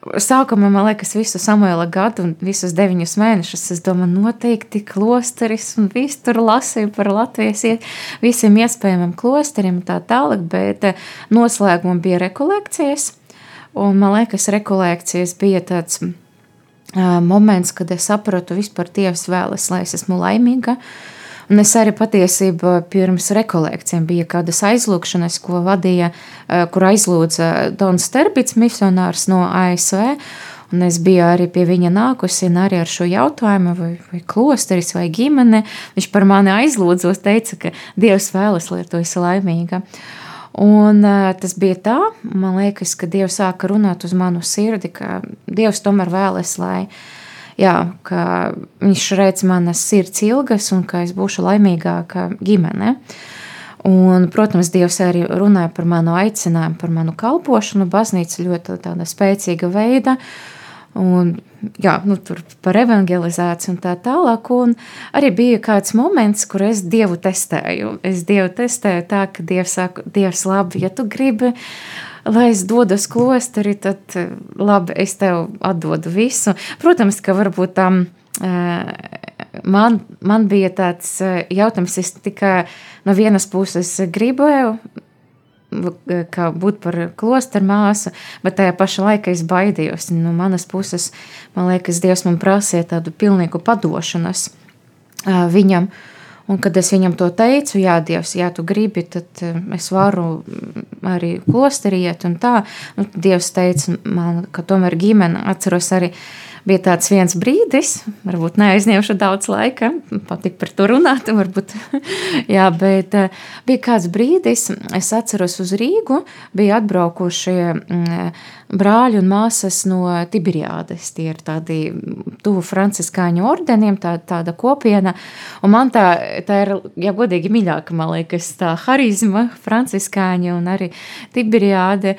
Speaker 3: Sākumā man liekas, visu Samuela gadu un visus deviņus mēnešus. Es domāju, noteikti klosteris un viss tur lasīju par Latvijas iet, visiem iespējamiem klosteriem tā tālāk, bet eh, noslēgumā bija rekolekcijas. Un man liekas, rekolekcijas bija tāds uh, moments, kad es sapratu vispār Dievs vēlas, lai es esmu laimīga. Un es arī patiesībā pirms rekolekcijām bija kādas aizlūgšanas, ko vadīja, kur aizlūdza Dons Sterbits, misionārs no ASV. Un es biju arī pie viņa nākusi arī ar šo jautājumu, vai, vai klosteris vai ģimene. Viņš par mani aizlūdzos, teica, ka Dievs vēlas, lai tu esi laimīga. Un uh, tas bija tā, man liekas, ka Dievs sāka runāt uz manu sirdi, ka Dievs tomēr vēlas, lai jā, ka viņš redz manas sirds ilgas un ka es būšu laimīgāka ģimene. Un, protams, Dievs arī runāja par manu aicinājumu, par manu kalpošanu. Baznīca ļoti tāda spēcīga veida. Un, jā, nu, tur par evangelizāciju un tā tālāk. Un arī bija kāds moments, kur es Dievu testēju. Es Dievu testēju tā, ka Dievs saka, Dievs, labi, ja tu gribi, lai es dodos klosteri, tad labi, es tev atdodu visu. Protams, ka varbūt tam. Man, man bija tāds jautājums, es tikai no vienas puses gribēju, būt par klosteru māsu, bet tajā pašā laikā es baidījos. No manas puses, man liekas, Dievs man prasīja tādu pilnīgu padošanos viņam. Un, kad es viņam to teicu, jā, Dievs, ja tu gribi, tad es varu arī klosterī iet un tā. Nu, Dievs teica man, ka tomēr ģimene atceros arī bija tāds viens brīdis, varbūt neaizņemšu daudz laika, patīk par to runāt, varbūt, jā, bet eh, bija kāds brīdis, es atceros uz Rīgu, bija atbraukuši mm, brāļi un māsas no Tiberiādes, tie ir tādi tuvu franciskāņu ordeniem, tā, tāda kopiena, un man tā, tā ir, ja godīgi mīļāka, man liekas, tā harizma, franciskāņi un arī Tiberiāde,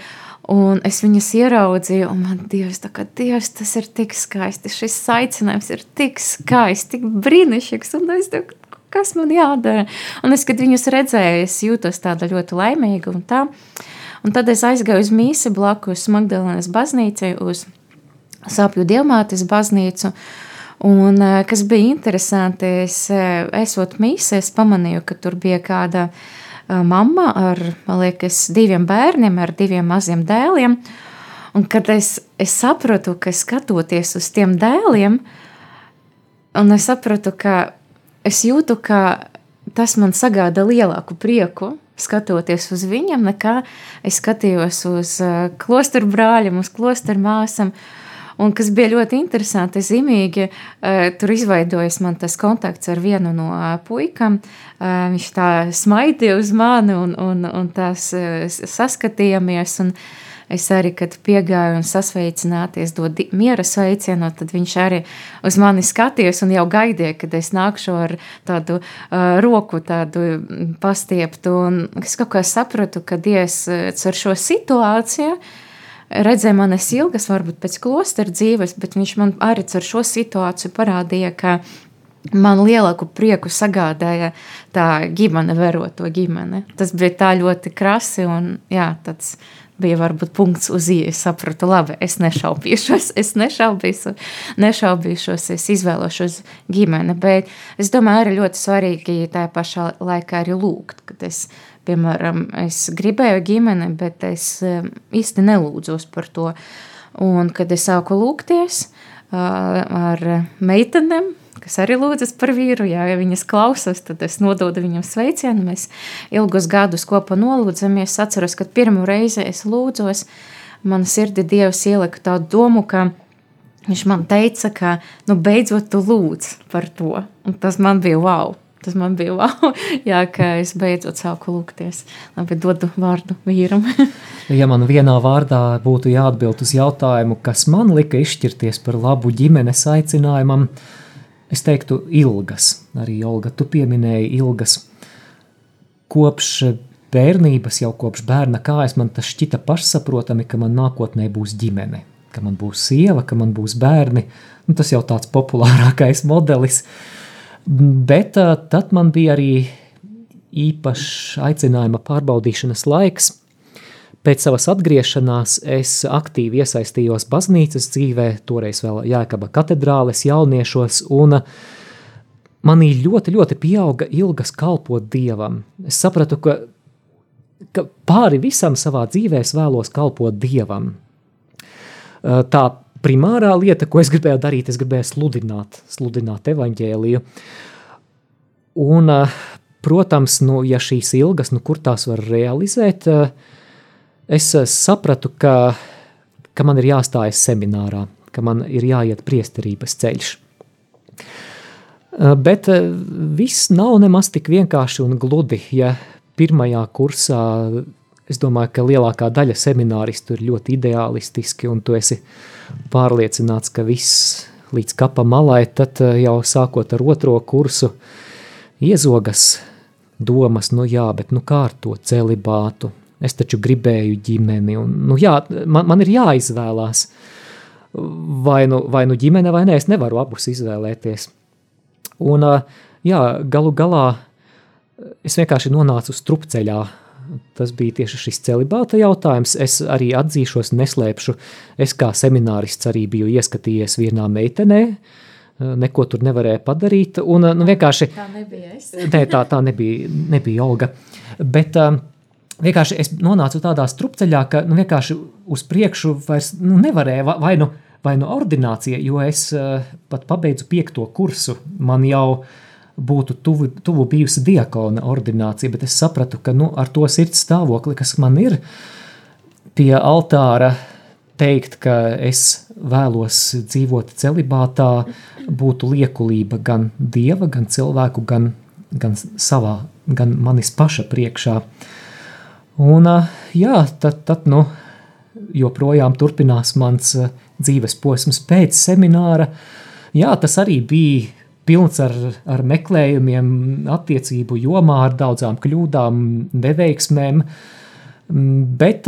Speaker 3: Un es viņas ieraudzīju, un man Dievs, kā, Dievs tas ir tik skaisti. Šis aicinājums ir tik skaists, tik brīnišķīgs. Un es domāju, kas man jādara? Un es, kad viņus redzēju, es jūtos tāda ļoti laimīga un tā. Un tad es aizgāju uz mīsi blakus Magdalenes baznīcai, uz Sāpju dievmātes baznīcu. Un, eh, kas bija interesanti, es eh, esot mīsē, es pamanīju, ka tur bija kāda uh, mamma ar, man liekas, diviem bērniem, ar diviem maziem dēliem. Un kad es, es sapratu, ka skatoties uz tiem dēliem, un es sapratu, ka es jūtu, ka tas man sagāda lielāku prieku, skatoties uz viņiem, nekā es skatījos uz klosteru brāļiem, uz klosteru māsām. Un kas bija ļoti interesanti, zīmīgi, uh, tur izveidojas man tas kontakts ar vienu no uh, puikām. Uh, viņš tā smaidīja uz mani un, un, un tās saskatījāmies. Un, Es arī, kad piegāju un sasveicināties, dod miera sveicienu, tad viņš arī uz mani skatījās un jau gaidīja, kad es nākšu ar tādu uh, roku, tādu pastieptu. Un es kaut kā sapratu, ka Dievs ar šo situāciju uh, redzēja manas ilgas, varbūt pēc klostera dzīves, bet viņš man arī ar šo situāciju parādīja, ka man lielāku prieku sagādāja tā ģimene, veroto ģimene. Tas bija tā ļoti krasi un jā, tāds bija varbūt punkts uz ielas. Sapratu, labi, es nešaubīšos, es nešaubīšu, nešaubīšos, es izvēlošos ģimeni. Bet es domāju, arī ļoti svarīgi tajā pašā laikā arī lūgt, kad es Piemēram, es gribēju ģimeni, bet es īsti nelūdzos par to. Un, kad es sāku lūgties ar meitenēm, kas arī lūdzas par vīru, ja viņas klausās, tad es nododu viņam sveicienu. Mēs ilgus gadus kopā nolūdzamies. Es atceros, kad pirmo reizi es lūdzos, man sirdī Dievs ielika tādu domu, ka viņš man teica, ka nu, beidzot tu lūdz par to. Un tas man bija wow! Tas man bija wow, jā, ka es beidzot sāku lūgties. Labi, dodu vārdu vīram.
Speaker 2: ja man vienā vārdā būtu jāatbild uz jautājumu, kas man lika izšķirties par labu ģimenes aicinājumam, es teiktu ilgas. Arī Olga, tu pieminēji ilgas. Kopš bērnības, jau kopš bērna kājas, man tas šķita pašsaprotami, ka man nākotnē būs ģimene, ka man būs sieva, ka man būs bērni. Nu, tas jau tāds populārākais modelis. Uh, Bet tad man bija arī īpašs aicinājuma pārbaudīšanas laiks. Pēc savas atgriešanās es aktīvi iesaistījos baznīcas dzīvē, toreiz vēl Jēkaba katedrāles jauniešos, un manī ļoti, ļoti pieauga ilgas kalpot Dievam. Es sapratu, ka, ka pāri visam savā dzīvē es vēlos kalpot Dievam. Tā primārā lieta, ko es gribēju darīt, es gribēju sludināt, sludināt evaņģēliju. Un, eh, protams, nu, ja šīs ilgas, nu, kur tās var realizēt, eh, es eh, sapratu, ka, ka man ir jāstājas seminārā, ka man ir jāiet priesterības ceļš. Bet viss nav nemaz tik vienkārši un gludi, ja pirmajā kursā es domāju, ka lielākā daļa semināristu ir ļoti ideālistiski un tu esi uh, pārliecināts, ka viss līdz kapa malai, tad eh, jau sākot ar otro kursu iezogas domas, nu jā, bet nu kā ar to celibātu? Es taču gribēju ģimeni, un nu jā, man, man ir jāizvēlās, vai nu, vai nu ģimene vai nē, es nevaru abus izvēlēties. Un eh, jā, galu galā es vienkārši nonācu strupceļā, tas bija tieši šis celibāta jautājums. Es arī atzīšos, neslēpšu, es kā seminārists arī biju ieskatījies vienā meitenē, neko tur nevarēja padarīt. Un, nu, vienkārši,
Speaker 3: tā nebija es.
Speaker 2: Nē, tā, tā nebija, nebija Olga. Bet um, vienkārši es nonācu tādā strupceļā, ka nu, vienkārši uz priekšu vairs nu, nevarēja vai nu, vai nu ordinācija, jo es uh, pat pabeidzu piekto kursu. Man jau būtu tuvu, tuvu bijusi diakona ordinācija, bet es sapratu, ka nu, ar to sirds stāvokli, kas man ir pie altāra, teikt, ka es vēlos dzīvot celibātā, būtu liekulība gan dieva, gan cilvēku, gan, gan savā, gan manis paša priekšā. Un, jā, tad, tad nu, joprojām turpinās mans dzīves posms pēc semināra. Jā, tas arī bija pilns ar, ar meklējumiem, attiecību jomā, ar daudzām kļūdām, neveiksmēm, bet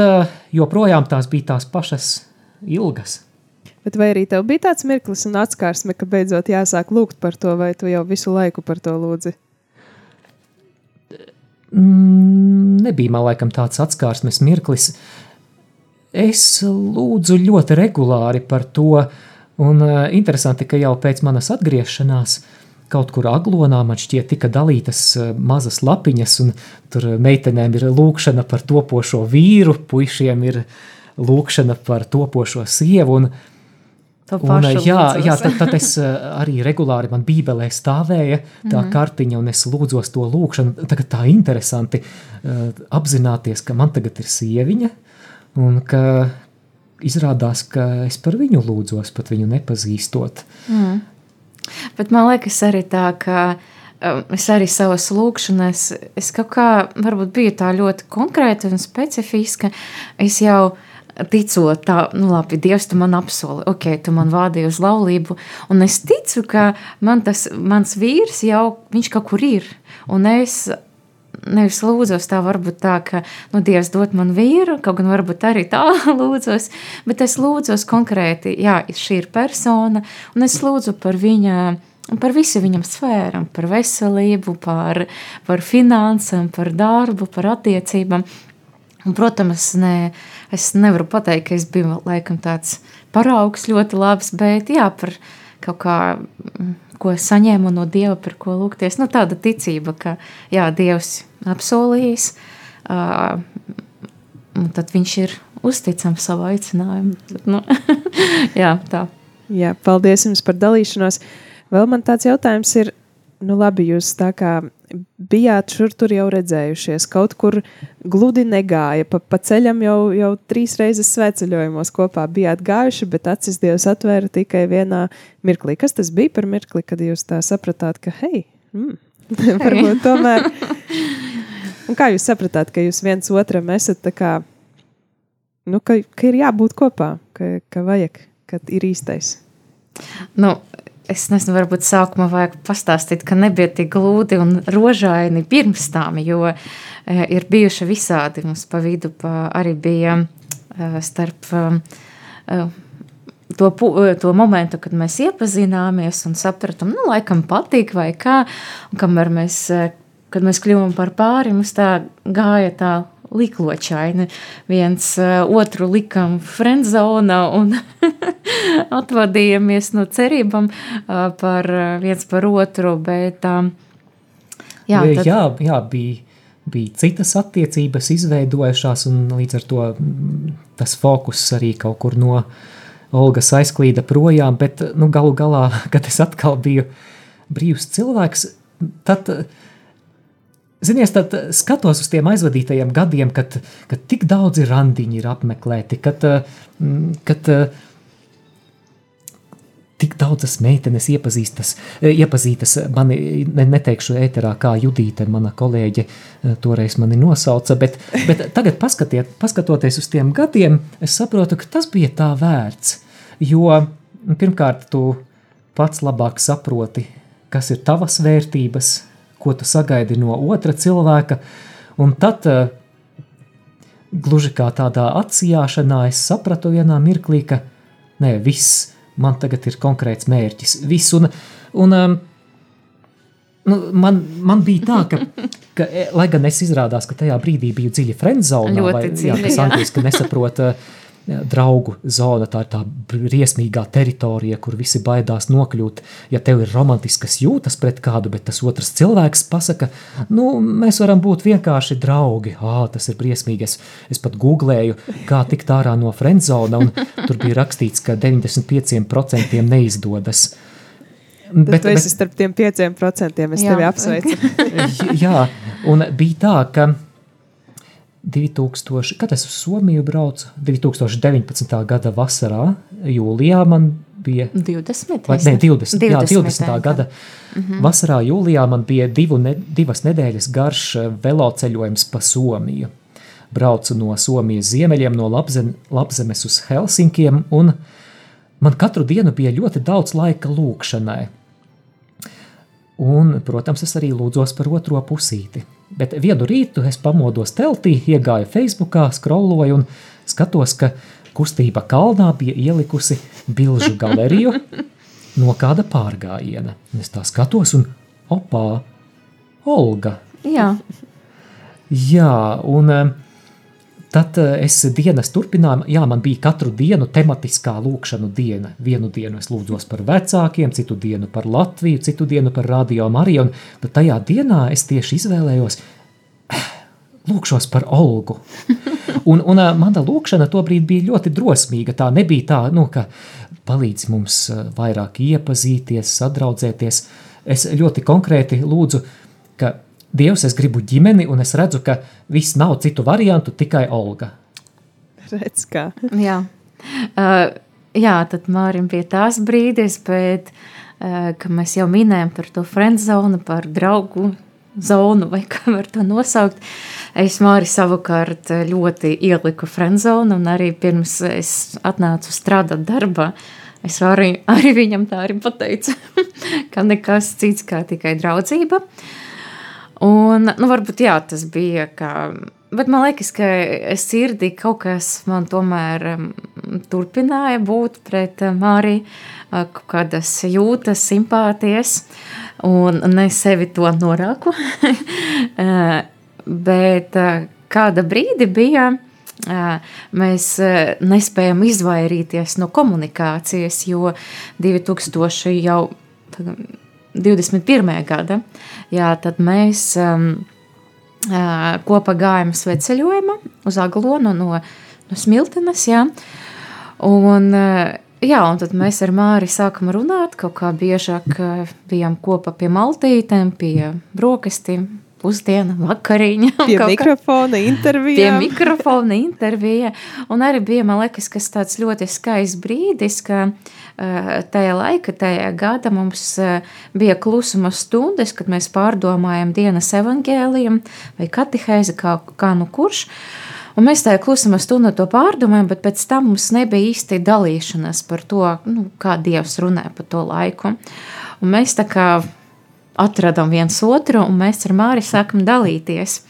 Speaker 2: joprojām tās bija tās pašas ilgas.
Speaker 1: Bet vai arī tev bija tāds mirklis un atskārsme, ka beidzot jāsāk lūgt par to, vai tu jau visu laiku par to lūdzi?
Speaker 2: Mm, nebija man laikam tāds atskārsmes mirklis. Es lūdzu ļoti regulāri par to, un uh, interesanti, ka jau pēc manas atgriešanās kaut kur aglonā man šķiet tika dalītas uh, mazas lapiņas, un tur meitenēm ir lūkšana par topošo vīru, puišiem ir lūkšana par topošo sievu, un Un, jā, jā tad, tad es arī regulāri man bībelē stāvēja tā mm. kartiņa, un es lūdzos to lūkšanu. Tagad tā interesanti uh, apzināties, ka man tagad ir sieviņa, un ka izrādās, ka es par viņu lūdzos, pat viņu nepazīstot.
Speaker 3: Mm. Bet man liekas arī tā, ka um, es arī savas lūkšanas, es kaut kā varbūt biju tā ļoti konkrēta un specifiska. Es jau ticot, tā, nu, labi, Dievs, tu man apsoli, ok, tu man vādīji uz laulību, un es ticu, ka man tas, mans vīrs jau, viņš kaut kur ir, un es nevis lūdzos tā, varbūt tā, ka, nu, Dievs dod man vīru, kaut gan varbūt arī tā lūdzos, bet es lūdzos konkrēti, jā, šī ir persona, un es lūdzu par viņa, par visu viņam sfēram, par veselību, par, par finansēm, par darbu, par attiecībām, un, protams, ne, Es nevaru pateikt, ka es biju laikam tāds paraugs ļoti labs, bet jā, par kaut kā, mm, ko saņēmu no Dieva, par ko lūgties. Nu, tāda ticība, ka jā, Dievs apsolījis, uh, tad viņš ir uzticams savu aicinājumu. Tad, nu, jā, tā.
Speaker 1: Jā, paldies jums par dalīšanos. Vēl man tāds jautājums ir, nu labi, jūs tā kā bijāt šur tur jau redzējušies, kaut kur gludi negāja, pa, pa ceļam jau, jau trīs reizes sveceļojumos kopā bijāt gājuši, bet acis Dievs atvēra tikai vienā mirklī. Kas tas bija par mirkli, kad jūs tā sapratāt, ka hei, mm, varbūt tomēr. Un kā jūs sapratāt, ka jūs viens otram esat tā kā, nu, ka, ka ir jābūt kopā, ka, ka vajag, ka ir īstais?
Speaker 3: Nu, es nezinu, varbūt sākumā vajag pastāstīt, ka nebija tik glūdi un rožaini pirms tam, jo e, ir bijuši visādi. Mums pa vidu pa, arī bija e, starp e, to, to momentu, kad mēs iepazināmies un sapratām, nu, laikam patīk vai kā, un kamēr mēs, kad mēs kļuvām par pāri, mums tā gāja tā likločaini. Viens uh, otru likām friendzonā un atvadījāmies no cerībām uh, par uh, viens par otru. Bet,
Speaker 2: jā, tad... jā, jā, bija. Bija citas attiecības izveidojušās, un līdz ar to mm, tas fokus arī kaut kur no Olgas aizklīda projām. Bet nu, galu galā, kad es atkal biju brīvs cilvēks, tad Zinies, tad skatos uz tiem aizvadītajiem gadiem, kad, kad tik daudzi randiņi ir apmeklēti, kad, mm, kad tik daudzas meitenes iepazīstas, iepazītas. Mani, ne, neteikšu ēterā, kā Judīte, mana kolēģe, toreiz mani nosauca, bet, bet tagad paskatiet, paskatoties uz tiem gadiem, es saprotu, ka tas bija tā vērts, jo pirmkārt tu pats labāk saproti, kas ir tavas vērtības, ko tu sagaidi no otra cilvēka. Un tad, eh, gluži kā tādā atsijāšanā, es sapratu vienā mirklī, ka nē, viss man tagad ir konkrēts mērķis. Viss, un, un, um, nu, man, man bija tā, ka, ka, e, lai gan es izrādās, ka tajā brīdī biju dziļi friendzonā, vai jā, tas angliski nesaprot, draugu zona, tā ir tā briesmīgā teritorija, kur visi baidās nokļūt. Ja tev ir romantiskas jūtas pret kādu, bet tas otrs cilvēks pasaka, nu, mēs varam būt vienkārši draugi. Ā, tas ir briesmīgi. Es, es pat googlēju, kā tikt ārā no friendzona, un tur bija rakstīts, ka 95% neizdodas.
Speaker 1: Bet, tu esi bet, starp tiem pieciem procentiem. Es jā. tevi apsveicu.
Speaker 2: jā, un bija tā, ka 2000, kad es uz Somiju braucu, 2019. gada vasarā, jūlijā man bija
Speaker 3: 20.
Speaker 2: Vai, ne, 20, 20, jā, 20. Jā. gada mm -hmm. vasarā, jūlijā man bija divu ne, divas nedēļas garš eh, veloceļojums pa Somiju. Braucu no Somijas ziemeļiem, no Labzem, Labzemes uz Helsinkiem, un man katru dienu bija ļoti daudz laika lūkšanai. Un, protams, es arī lūdzos par otro pusīti. Bet vienu rītu es pamodos teltī, iegāju Facebookā, scrolloju un skatos, ka kustība kalnā bija ielikusi bilžu galeriju no kāda pārgājiena. Es tā skatos, un opā, Olga.
Speaker 3: Jā.
Speaker 2: Jā, un eh, tad eh, es dienas turpinājumu, jā, man bija katru dienu tematiskā lūkšanu diena. Vienu dienu es lūdzos par vecākiem, citu dienu par Latviju, citu dienu par Radio Mariju, un tajā dienā es tieši izvēlējos lūkšos par Olgu. Un, un mana lūkšana tobrīd bija ļoti drosmīga. Tā nebija tā, nu, ka palīdz mums vairāk iepazīties, sadraudzēties. Es ļoti konkrēti lūdzu, ka Dievs, es gribu ģimeni, un es redzu, ka viss nav citu variantu, tikai Olga.
Speaker 1: Redz, kā.
Speaker 3: Jā. Uh, jā, tad Mārim bija tās brīdis, bet, uh, ka mēs jau minējam par to friendzonu, par draugu zonu, vai kā var to nosaukt. Es Māri savukārt ļoti ieliku friendzonu, un arī pirms es atnācu strādāt darbā, es arī, arī viņam tā arī pateicu, ka nekas cits kā tikai draudzība. Un, nu, varbūt jā, tas bija kā, bet man liekas, ka sirdī kaut kas man tomēr um, turpināja būt pret uh, Māriju, uh, kaut kādas jūtas, simpātijas. Un es sevi to norāku. Eh, bet eh, kāda brīdi bija, eh, mēs nespējam izvairīties no komunikācijas, jo 2000 jau 21. gada, jā, tad mēs um, kopā gājām sveceļojumā uz Aglonu no, no Smiltenes, jā, un Jā, un tad mēs ar Māri sākam runāt, kaut kā biežāk eh, bijām kopā pie maltītēm, pie brokastīm, pusdiena, vakariņa.
Speaker 1: Pie mikrofona intervijā.
Speaker 3: Pie mikrofona intervijā. Un arī bija, man liekas, kas tāds ļoti skaists brīdis, ka uh, tajā laika, tajā gada mums uh, bija klusuma stundas, kad mēs pārdomājam dienas evangēliem vai katehēzi, kā, kā nu kurš. Un mēs tajā klusumā stundu to pārdomājam, bet pēc tam mums nebija īsti dalīšanās par to, nu, kā Dievs runē par to laiku. Un mēs tā kā atradām viens otru, un mēs ar Māri sākam dalīties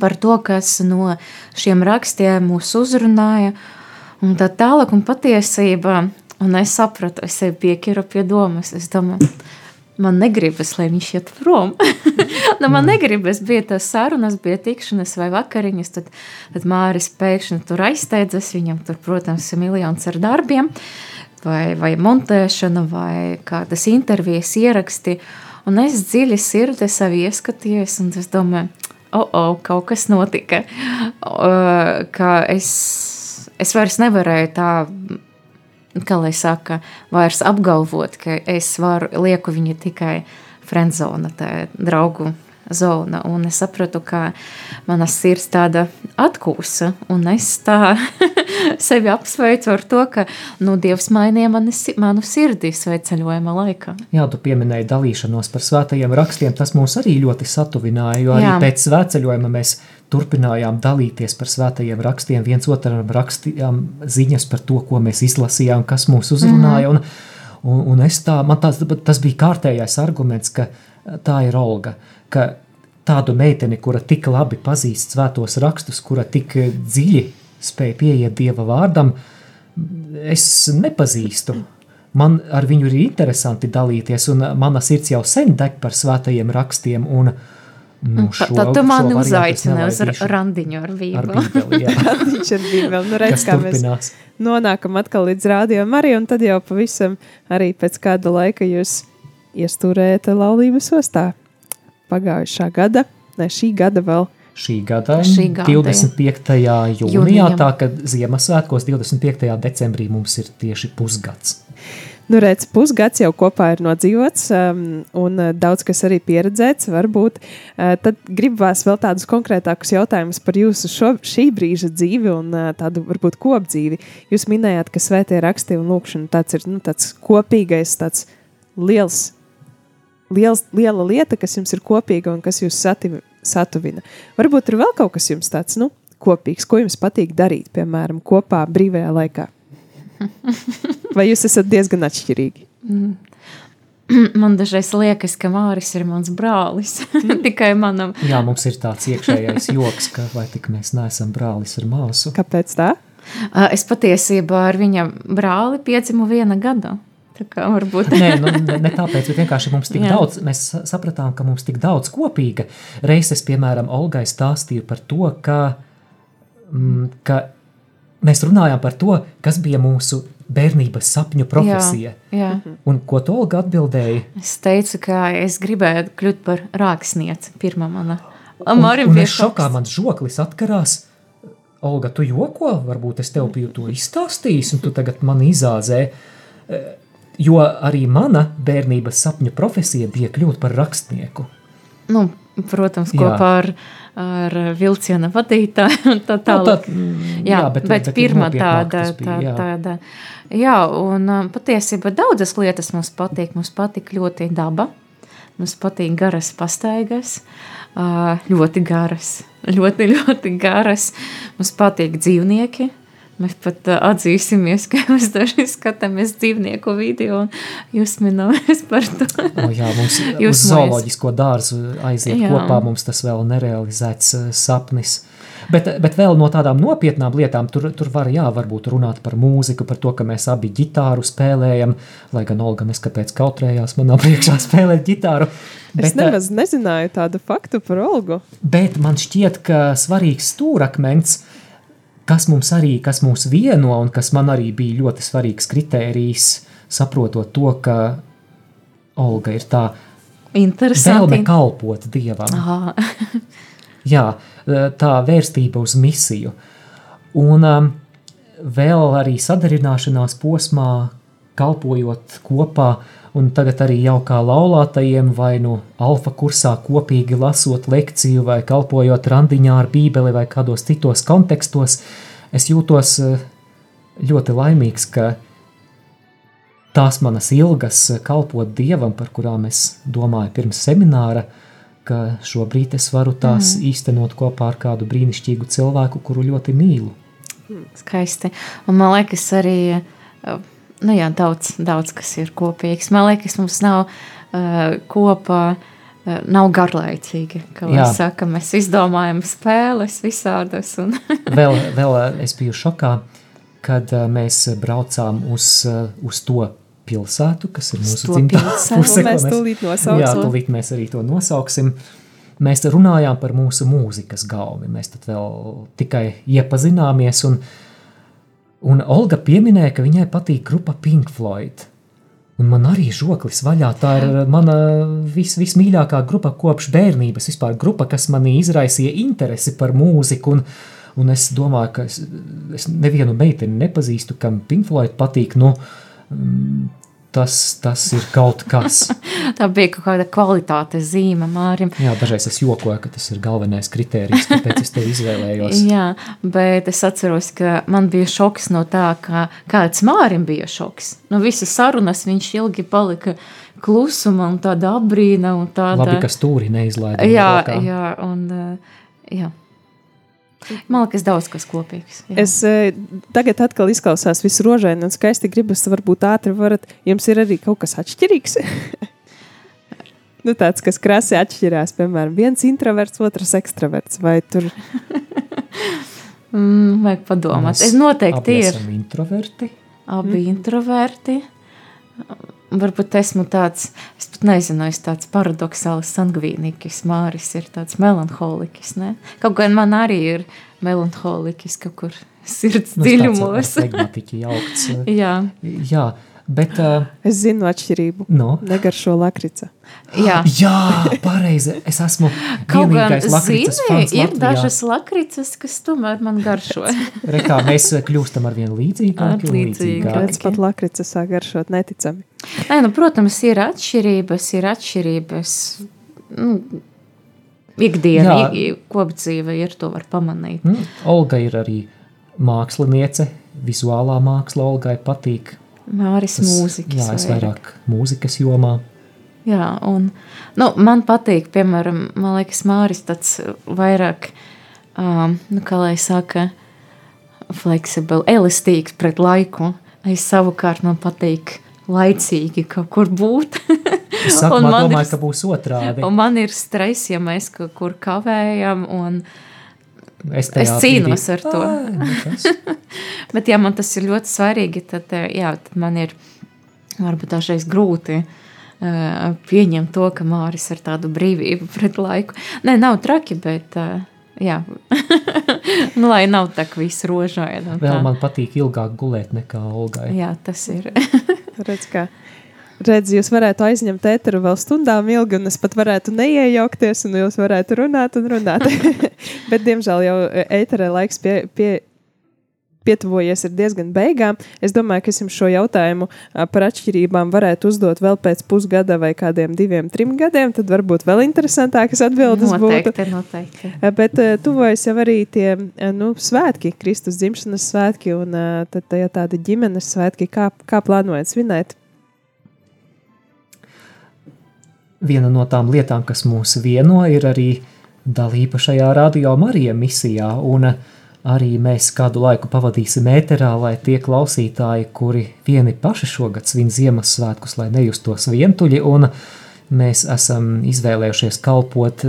Speaker 3: par to, kas no šiem rakstiem mūs uzrunāja, un tā tālāk un patiesībā, un es sapratu, es sevi piekiru pie domas, es domāju, man negribas, lai viņš iet prom. nu, man negribas, bija tas sarunas, bija tikšanas vai vakariņas, tad, tad Māris pēkšņi tur aizsteidzas, viņam tur, protams, ir miljons ar darbiem, vai, vai montēšana, vai kādas intervijas ieraksti, un es dziļi sirdi sev ieskatījos, un es domāju, oh, oh, kaut kas notika, uh, ka es, es vairs nevarēju tā kā lai saka, vairs apgalvot, ka es varu lieku viņu tikai friendzona, tā draugu zona. Un es sapratu, ka mana sirds tāda atkūsa, un es tā sevi apsveicu ar to, ka nu, Dievs mainīja mani, manu sirdī sveceļojuma laikā.
Speaker 2: Jā, tu pieminēji dalīšanos par svētajiem rakstiem, tas mūs arī ļoti satuvināja, jo arī Jā. pēc sveceļojuma mēs turpinājām dalīties par svētajiem rakstiem, viens otram rakstījām ziņas par to, ko mēs izlasījām, kas mūs uzrunāja. Mm un, un, un es tā, man tās, tas bija kārtējais arguments, ka tā ir Olga, ka tādu meiteni, kura tik labi pazīst svētos rakstus, kura tik dziļi spēja pieiet Dieva vārdam, es nepazīstu. Man ar viņu ir interesanti dalīties, un mana sirds jau sen deg par svētajiem rakstiem, un, uh,
Speaker 3: Nu, šo, Tad tu mani uzaicināji uz randiņu ar
Speaker 1: bībeli. Randiņš ar bībeli. Nu, redz, kā mēs nonākam atkal līdz rādījumam arī, un tad jau pavisam arī pēc kāda laika jūs iestūrējat laulības ostā. Pagājušā gada, ne šī gada vēl
Speaker 2: šī gada,
Speaker 3: Šī gada,
Speaker 2: 25. jūnijā,
Speaker 3: Jūnijā.
Speaker 2: tā ka Ziemassvētkos 25. decembrī mums ir tieši pusgads.
Speaker 1: Nu, redz, pusgads jau kopā ir nodzīvots, um, un uh, daudz kas arī pieredzēts. Varbūt uh, tad gribu vēl vēl tādus konkrētākus jautājumus par jūsu šo, šī brīža dzīvi un uh, tādu varbūt kopdzīvi. Jūs minējāt, ka svētie raksti un lūkšana tāds ir nu, tāds kopīgais, tāds liels, liels, liela lieta, kas jums ir kopīga un kas jūs sativ, satuvina. Varbūt ir vēl kaut kas jums tāds nu, kopīgs, ko jums patīk darīt, piemēram, kopā brīvajā laikā. Vai jūs esat diezgan atšķirīgi?
Speaker 3: Man dažreiz liekas, ka Māris ir mans brālis. Tikai manam.
Speaker 2: Jā, mums ir tāds iekšējais joks, ka vai tik mēs neesam brālis ar māsu.
Speaker 1: Kāpēc tā?
Speaker 3: Es patiesībā ar viņa brāli piedzimu viena gada. Varbūt
Speaker 2: Nē, nu, ne, ne tāpēc, bet vienkārši mums tik
Speaker 3: Jā.
Speaker 2: daudz, mēs sa- sapratām, ka mums tik daudz kopīga. Reiz es, piemēram, Olgai stāstīju par to, ka, mm, ka mēs runājām par to, kas bija mūsu bērnības sapņu profesija.
Speaker 3: Jā,
Speaker 2: Un ko tu Olga atbildēji?
Speaker 3: es teicu, ka es gribēju kļūt par rāksnieci. Pirmā mana.
Speaker 2: Un,
Speaker 3: Mārim
Speaker 2: un
Speaker 3: bija
Speaker 2: es šokā,
Speaker 3: šoks.
Speaker 2: man žoklis atkarās. Olga, tu joko? Varbūt es tev biju to izstāstījis, un tu tagad man izāzē. Jo arī mana bērnības sapņu profesija bija kļūt par rakstnieku.
Speaker 3: Nu, protams,
Speaker 2: Jā.
Speaker 3: kopā ar, ar vilciena vadītāju. un Tā
Speaker 2: Nu,
Speaker 3: tālāk.
Speaker 2: tā, mm,
Speaker 3: Jā, jā, bet, bet pirmā
Speaker 2: nopietnāk
Speaker 3: tāda,
Speaker 2: bija,
Speaker 3: tā,
Speaker 2: jā.
Speaker 3: tāda. Jā, un um, patiesībā daudzas lietas mums patīk. Mums patīk ļoti daba, mums patīk garas pastaigas, ā, ļoti garas, ļoti, ļoti garas. Mums patīk dzīvnieki. Mēs pat atzīsimies, ka mēs dažreiz skatāmies dzīvnieku video un jūs minējamies par to.
Speaker 2: O, jā, mums
Speaker 3: Jūs
Speaker 2: uz zooloģisko dārzu aiziet
Speaker 3: Jā.
Speaker 2: kopā, mums tas vēl nerealizēts sapnis. Bet, bet vēl no tādām nopietnām lietām, tur, tur var, jā, varbūt runāt par mūziku, par to, ka mēs abi ģitāru spēlējam, lai gan Olga neskapēc kautrējās manā priekšā spēlēt ģitāru.
Speaker 1: Es
Speaker 2: Bet, eh,
Speaker 1: nemaz nezināju tādu faktu par Olgu.
Speaker 2: bet man šķiet, ka svarīgs stūrakmens, kas mums arī, kas mūs vieno un kas man arī bija ļoti svarīgs kritērijs, saprotot to, ka Olga ir tā vēlme kalpot Dievam. Jā, tā vērstība uz misiju. Un um, vēl arī sadarināšanās posmā, kalpojot kopā, un tagad arī jau kā laulātajiem, vai nu alfa kursā kopīgi lasot lekciju, vai kalpojot randiņā ar bībeli, vai kādos citos kontekstos, es jūtos eh, ļoti laimīgs, ka tās manas ilgas eh, kalpot Dievam, par kurām es domāju pirms semināra, ka šobrīd es varu tās mm. īstenot kopā ar kādu brīnišķīgu cilvēku, kuru ļoti mīlu.
Speaker 3: Skaisti. Un man liekas, arī uh, nu jā, daudz, daudz kas ir kopīgs. Man liekas, mums nav uh, kopā. uh, Nav garlaicīgi, ka saka, mēs izdomājam spēles visādas. Un,
Speaker 2: Vēl, vēl eh, es biju šokā, kad eh, mēs braucām uz, eh, uz to pilsētu, kas ir mūsu dzimtā puse,
Speaker 1: Mēs tūlīt nosauksim.
Speaker 2: Jā, tūlīt mēs arī to nosauksim. Mēs runājām par mūsu mūzikas galvi. Mēs tad vēl tikai iepazināmies, un, un Olga pieminēja, ka viņai patīk grupa Pink Floyd. Un man arī žoklis vaļā. Tā ir mana vis, vismīļākā grupa kopš bērnības. Vispār grupa, kas manī izraisīja interesi par mūziku. Un, un es domāju, ka es, es nevienu meiteni nepazīstu, kam Pink Floyd patīk. Nu, mm, tas, tas ir kaut kas.
Speaker 3: tā bija kaut kāda kvalitātes zīme Mārim.
Speaker 2: Jā, dažreiz es jokoju, ka tas ir galvenais kriterijs, kāpēc es te izvēlējos.
Speaker 3: Jā, bet es atceros, ka man bija šoks no tā, ka kāds Mārim bija šoks. No visas sarunas viņš ilgi palika klusuma un tāda apbrīna un tāda.
Speaker 2: Labi, ka stūri neizlaida.
Speaker 3: Jā, jā, un uh, jā. Man liekas, daudz kas kopīgs. Jā.
Speaker 1: Es eh, tagad atkal izklausās viss rožaini un skaisti gribas, varbūt ātri varat. Jums ir arī kaut kas atšķirīgs. nu, tāds, kas krasi atšķirās, piemēram, viens introverts, otrs ekstraverts. Vai tur
Speaker 3: Mm, vajag padomāt.
Speaker 2: Mēs
Speaker 3: Es noteikti
Speaker 2: esam introverti.
Speaker 3: abi mm. introverti. Varbūt esmu tāds, es pat nezinu, es tāds paradoxāls sangvīniķis, Māris ir tāds melanholiķis, ne? Kaut gan man arī ir melanholiķis kaut kur sirds
Speaker 2: Nu,
Speaker 3: dziļumos. Jā,
Speaker 2: Jā, Bet, uh,
Speaker 1: Es zinu atšķirību.
Speaker 2: no,
Speaker 1: Negaršo lakrica.
Speaker 3: Jā,
Speaker 2: jā, pareizi. Es esmu
Speaker 3: Kaut zini,
Speaker 2: fans
Speaker 3: ir
Speaker 2: Latvijā.
Speaker 3: dažas lakrīcas, kas tomēr man garšo.
Speaker 2: Re, kā mēs kļūstam ar vien līdzīgāki un
Speaker 3: Līdzīgi.
Speaker 2: līdzīgāki.
Speaker 1: Redz, pat lakrica sāk garšot neticami.
Speaker 3: Nē, nu, protams, ir atšķirības, ir atšķirības. Nu, ikdiena, kopdzīve ir, to var pamanīt.
Speaker 2: Mm, Olga ir arī māksliniece, vizuālā māksla Olgai patīk.
Speaker 3: Māris mūzikas.
Speaker 2: jā, es vairāk mūzikas jomā.
Speaker 3: Jā, un nu, man patīk, piemēram, man liekas, Māris tāds vairāk, um, nu, kā lai saka, fleksibli, elastīgs pret laiku. Es savukārt man patīk laicīgi kaut kur būt.
Speaker 2: Es sākumā
Speaker 3: man ir-
Speaker 2: domāju, ka būs otrādi.
Speaker 3: un man ir stress, ja mēs kaut kur kavējam, un,
Speaker 2: Es,
Speaker 3: es cīnos
Speaker 2: brīdī-
Speaker 3: ar to.
Speaker 2: Ā, nekas.
Speaker 3: bet ja man tas ir ļoti svarīgi, tad, eh, jā, tad man ir varbūt dažreiz grūti uh, pieņemt to, ka Māris ir tādu brīvību pret laiku. Nē, nav traki, bet uh, jā, nu, lai nav tā, ka viss un
Speaker 2: Vēl man patīk ilgāk gulēt nekā Olgai.
Speaker 3: Jā, tas ir.
Speaker 1: Redz, kā. Redz, jūs varētu aizņemt ēteru vēl stundām ilgi, un es pat varētu neiejaukties, un jūs varētu runāt un runāt. Bet, diemžēl, jau ēterē laiks pie, pie, pietuvojies ir diezgan beigām. Es domāju, ka es jums šo jautājumu par atšķirībām varētu uzdot vēl pēc pusgada vai kādiem diviem, trim gadiem. Tad varbūt vēl interesantākas atbildes būtu.
Speaker 3: noteikti, noteikti.
Speaker 1: Eh, Bet tuvojas jau arī tie nu, svētki, Kristus dzimšanas svētki un tad tajā tādi ģimenes svētki. Kā, kā plānojat svinēt?
Speaker 2: Viena no tām lietām, kas mūs vieno, ir arī dalība šajā radio Marija misijā. Un arī mēs kādu laiku pavadīsim ēterā, lai tie klausītāji, kuri vieni paši šogad svin Ziemassvētkus, lai nejustos vientuļi, un mēs esam izvēlējušies kalpot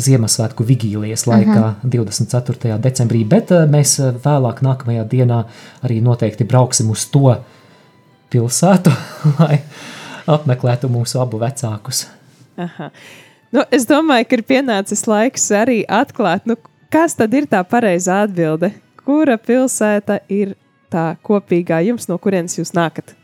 Speaker 2: Ziemassvētku vigīlijas laikā, uh -huh. 24. decembrī, bet eh, mēs eh, vēlāk, nākamajā dienā, arī noteikti brauksim uz to pilsētu, lai apmeklētu mūsu abu vecākus.
Speaker 1: Aha. Nu, es domāju, ka ir pienācis laiks arī atklāt, nu, kas tad ir tā pareizā atbilde. Kura pilsēta ir tā kopīgā jums, no kurienes jūs nākat?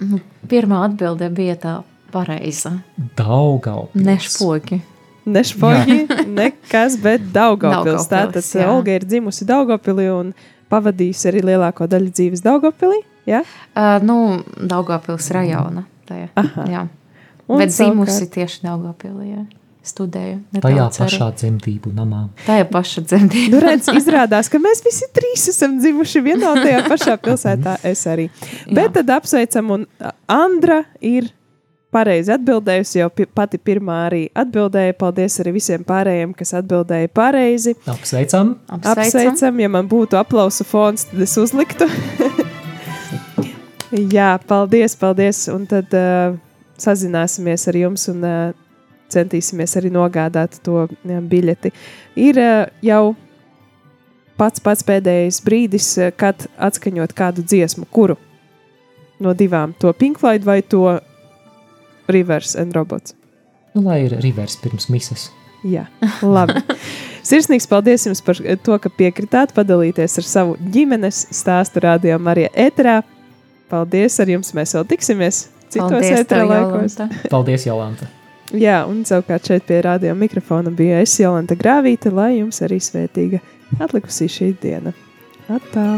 Speaker 3: Nu, Pirmā atbilde bija tā pareiza.
Speaker 2: Daugavpils.
Speaker 3: Nešpogi.
Speaker 1: Nešpogi, nekas, bet Daugavpils. Tātad
Speaker 3: jā.
Speaker 1: Olga ir dzimusi Daugavpilī un pavadījusi arī lielāko daļu dzīves Daugavpilī. Ja?
Speaker 3: Uh, nu, Daugavpils rajona. Tajā. Jā.
Speaker 1: Un
Speaker 3: Bet dzimusi tieši Daugavpilī. Jā. Studēju.
Speaker 2: Tajā pašā dzemdību namā.
Speaker 3: Tajā pašā dzemdībā.
Speaker 1: Nu, redz, izrādās, ka mēs visi trīs esam dzimuši vienā un tajā pašā pilsētā. Es arī. Bet tad apsveicam, un Andra ir pareizi atbildējusi. Jau pati pirmā arī atbildēja. Paldies arī visiem pārējiem, kas atbildēja pareizi.
Speaker 2: Apsveicam!
Speaker 3: Apsveicam.
Speaker 1: Apsveicam, ja man būtu aplausu fons, tad es uzliktu. Jā, paldies, paldies. Un tad uh, sazināsimies ar jums un uh, centīsimies arī nogādāt to jā, biļeti. Ir uh, jau pats pats pēdējais brīdis, kad atskaņot kādu dziesmu, kuru no divām, to Pink Floyd vai to Rivers and Robots.
Speaker 2: Nu, lai ir rivers pirms mises.
Speaker 1: Jā, labi. Sirsnīgs paldies jums par to, ka piekritāt padalīties ar savu ģimenes stāstu rādījumā Marija Eterā. Paldies, ar jums mēs vēl tiksimies citos
Speaker 3: Paldies
Speaker 1: ētera
Speaker 3: tev,
Speaker 1: laikos.
Speaker 3: Jolanta.
Speaker 2: Paldies, Jolanta!
Speaker 1: Jā, un savukārt šeit pie rādījuma mikrofona bija es Jolanta Grāvīte, lai jums arī svētīga atlikusī šī diena. Atā!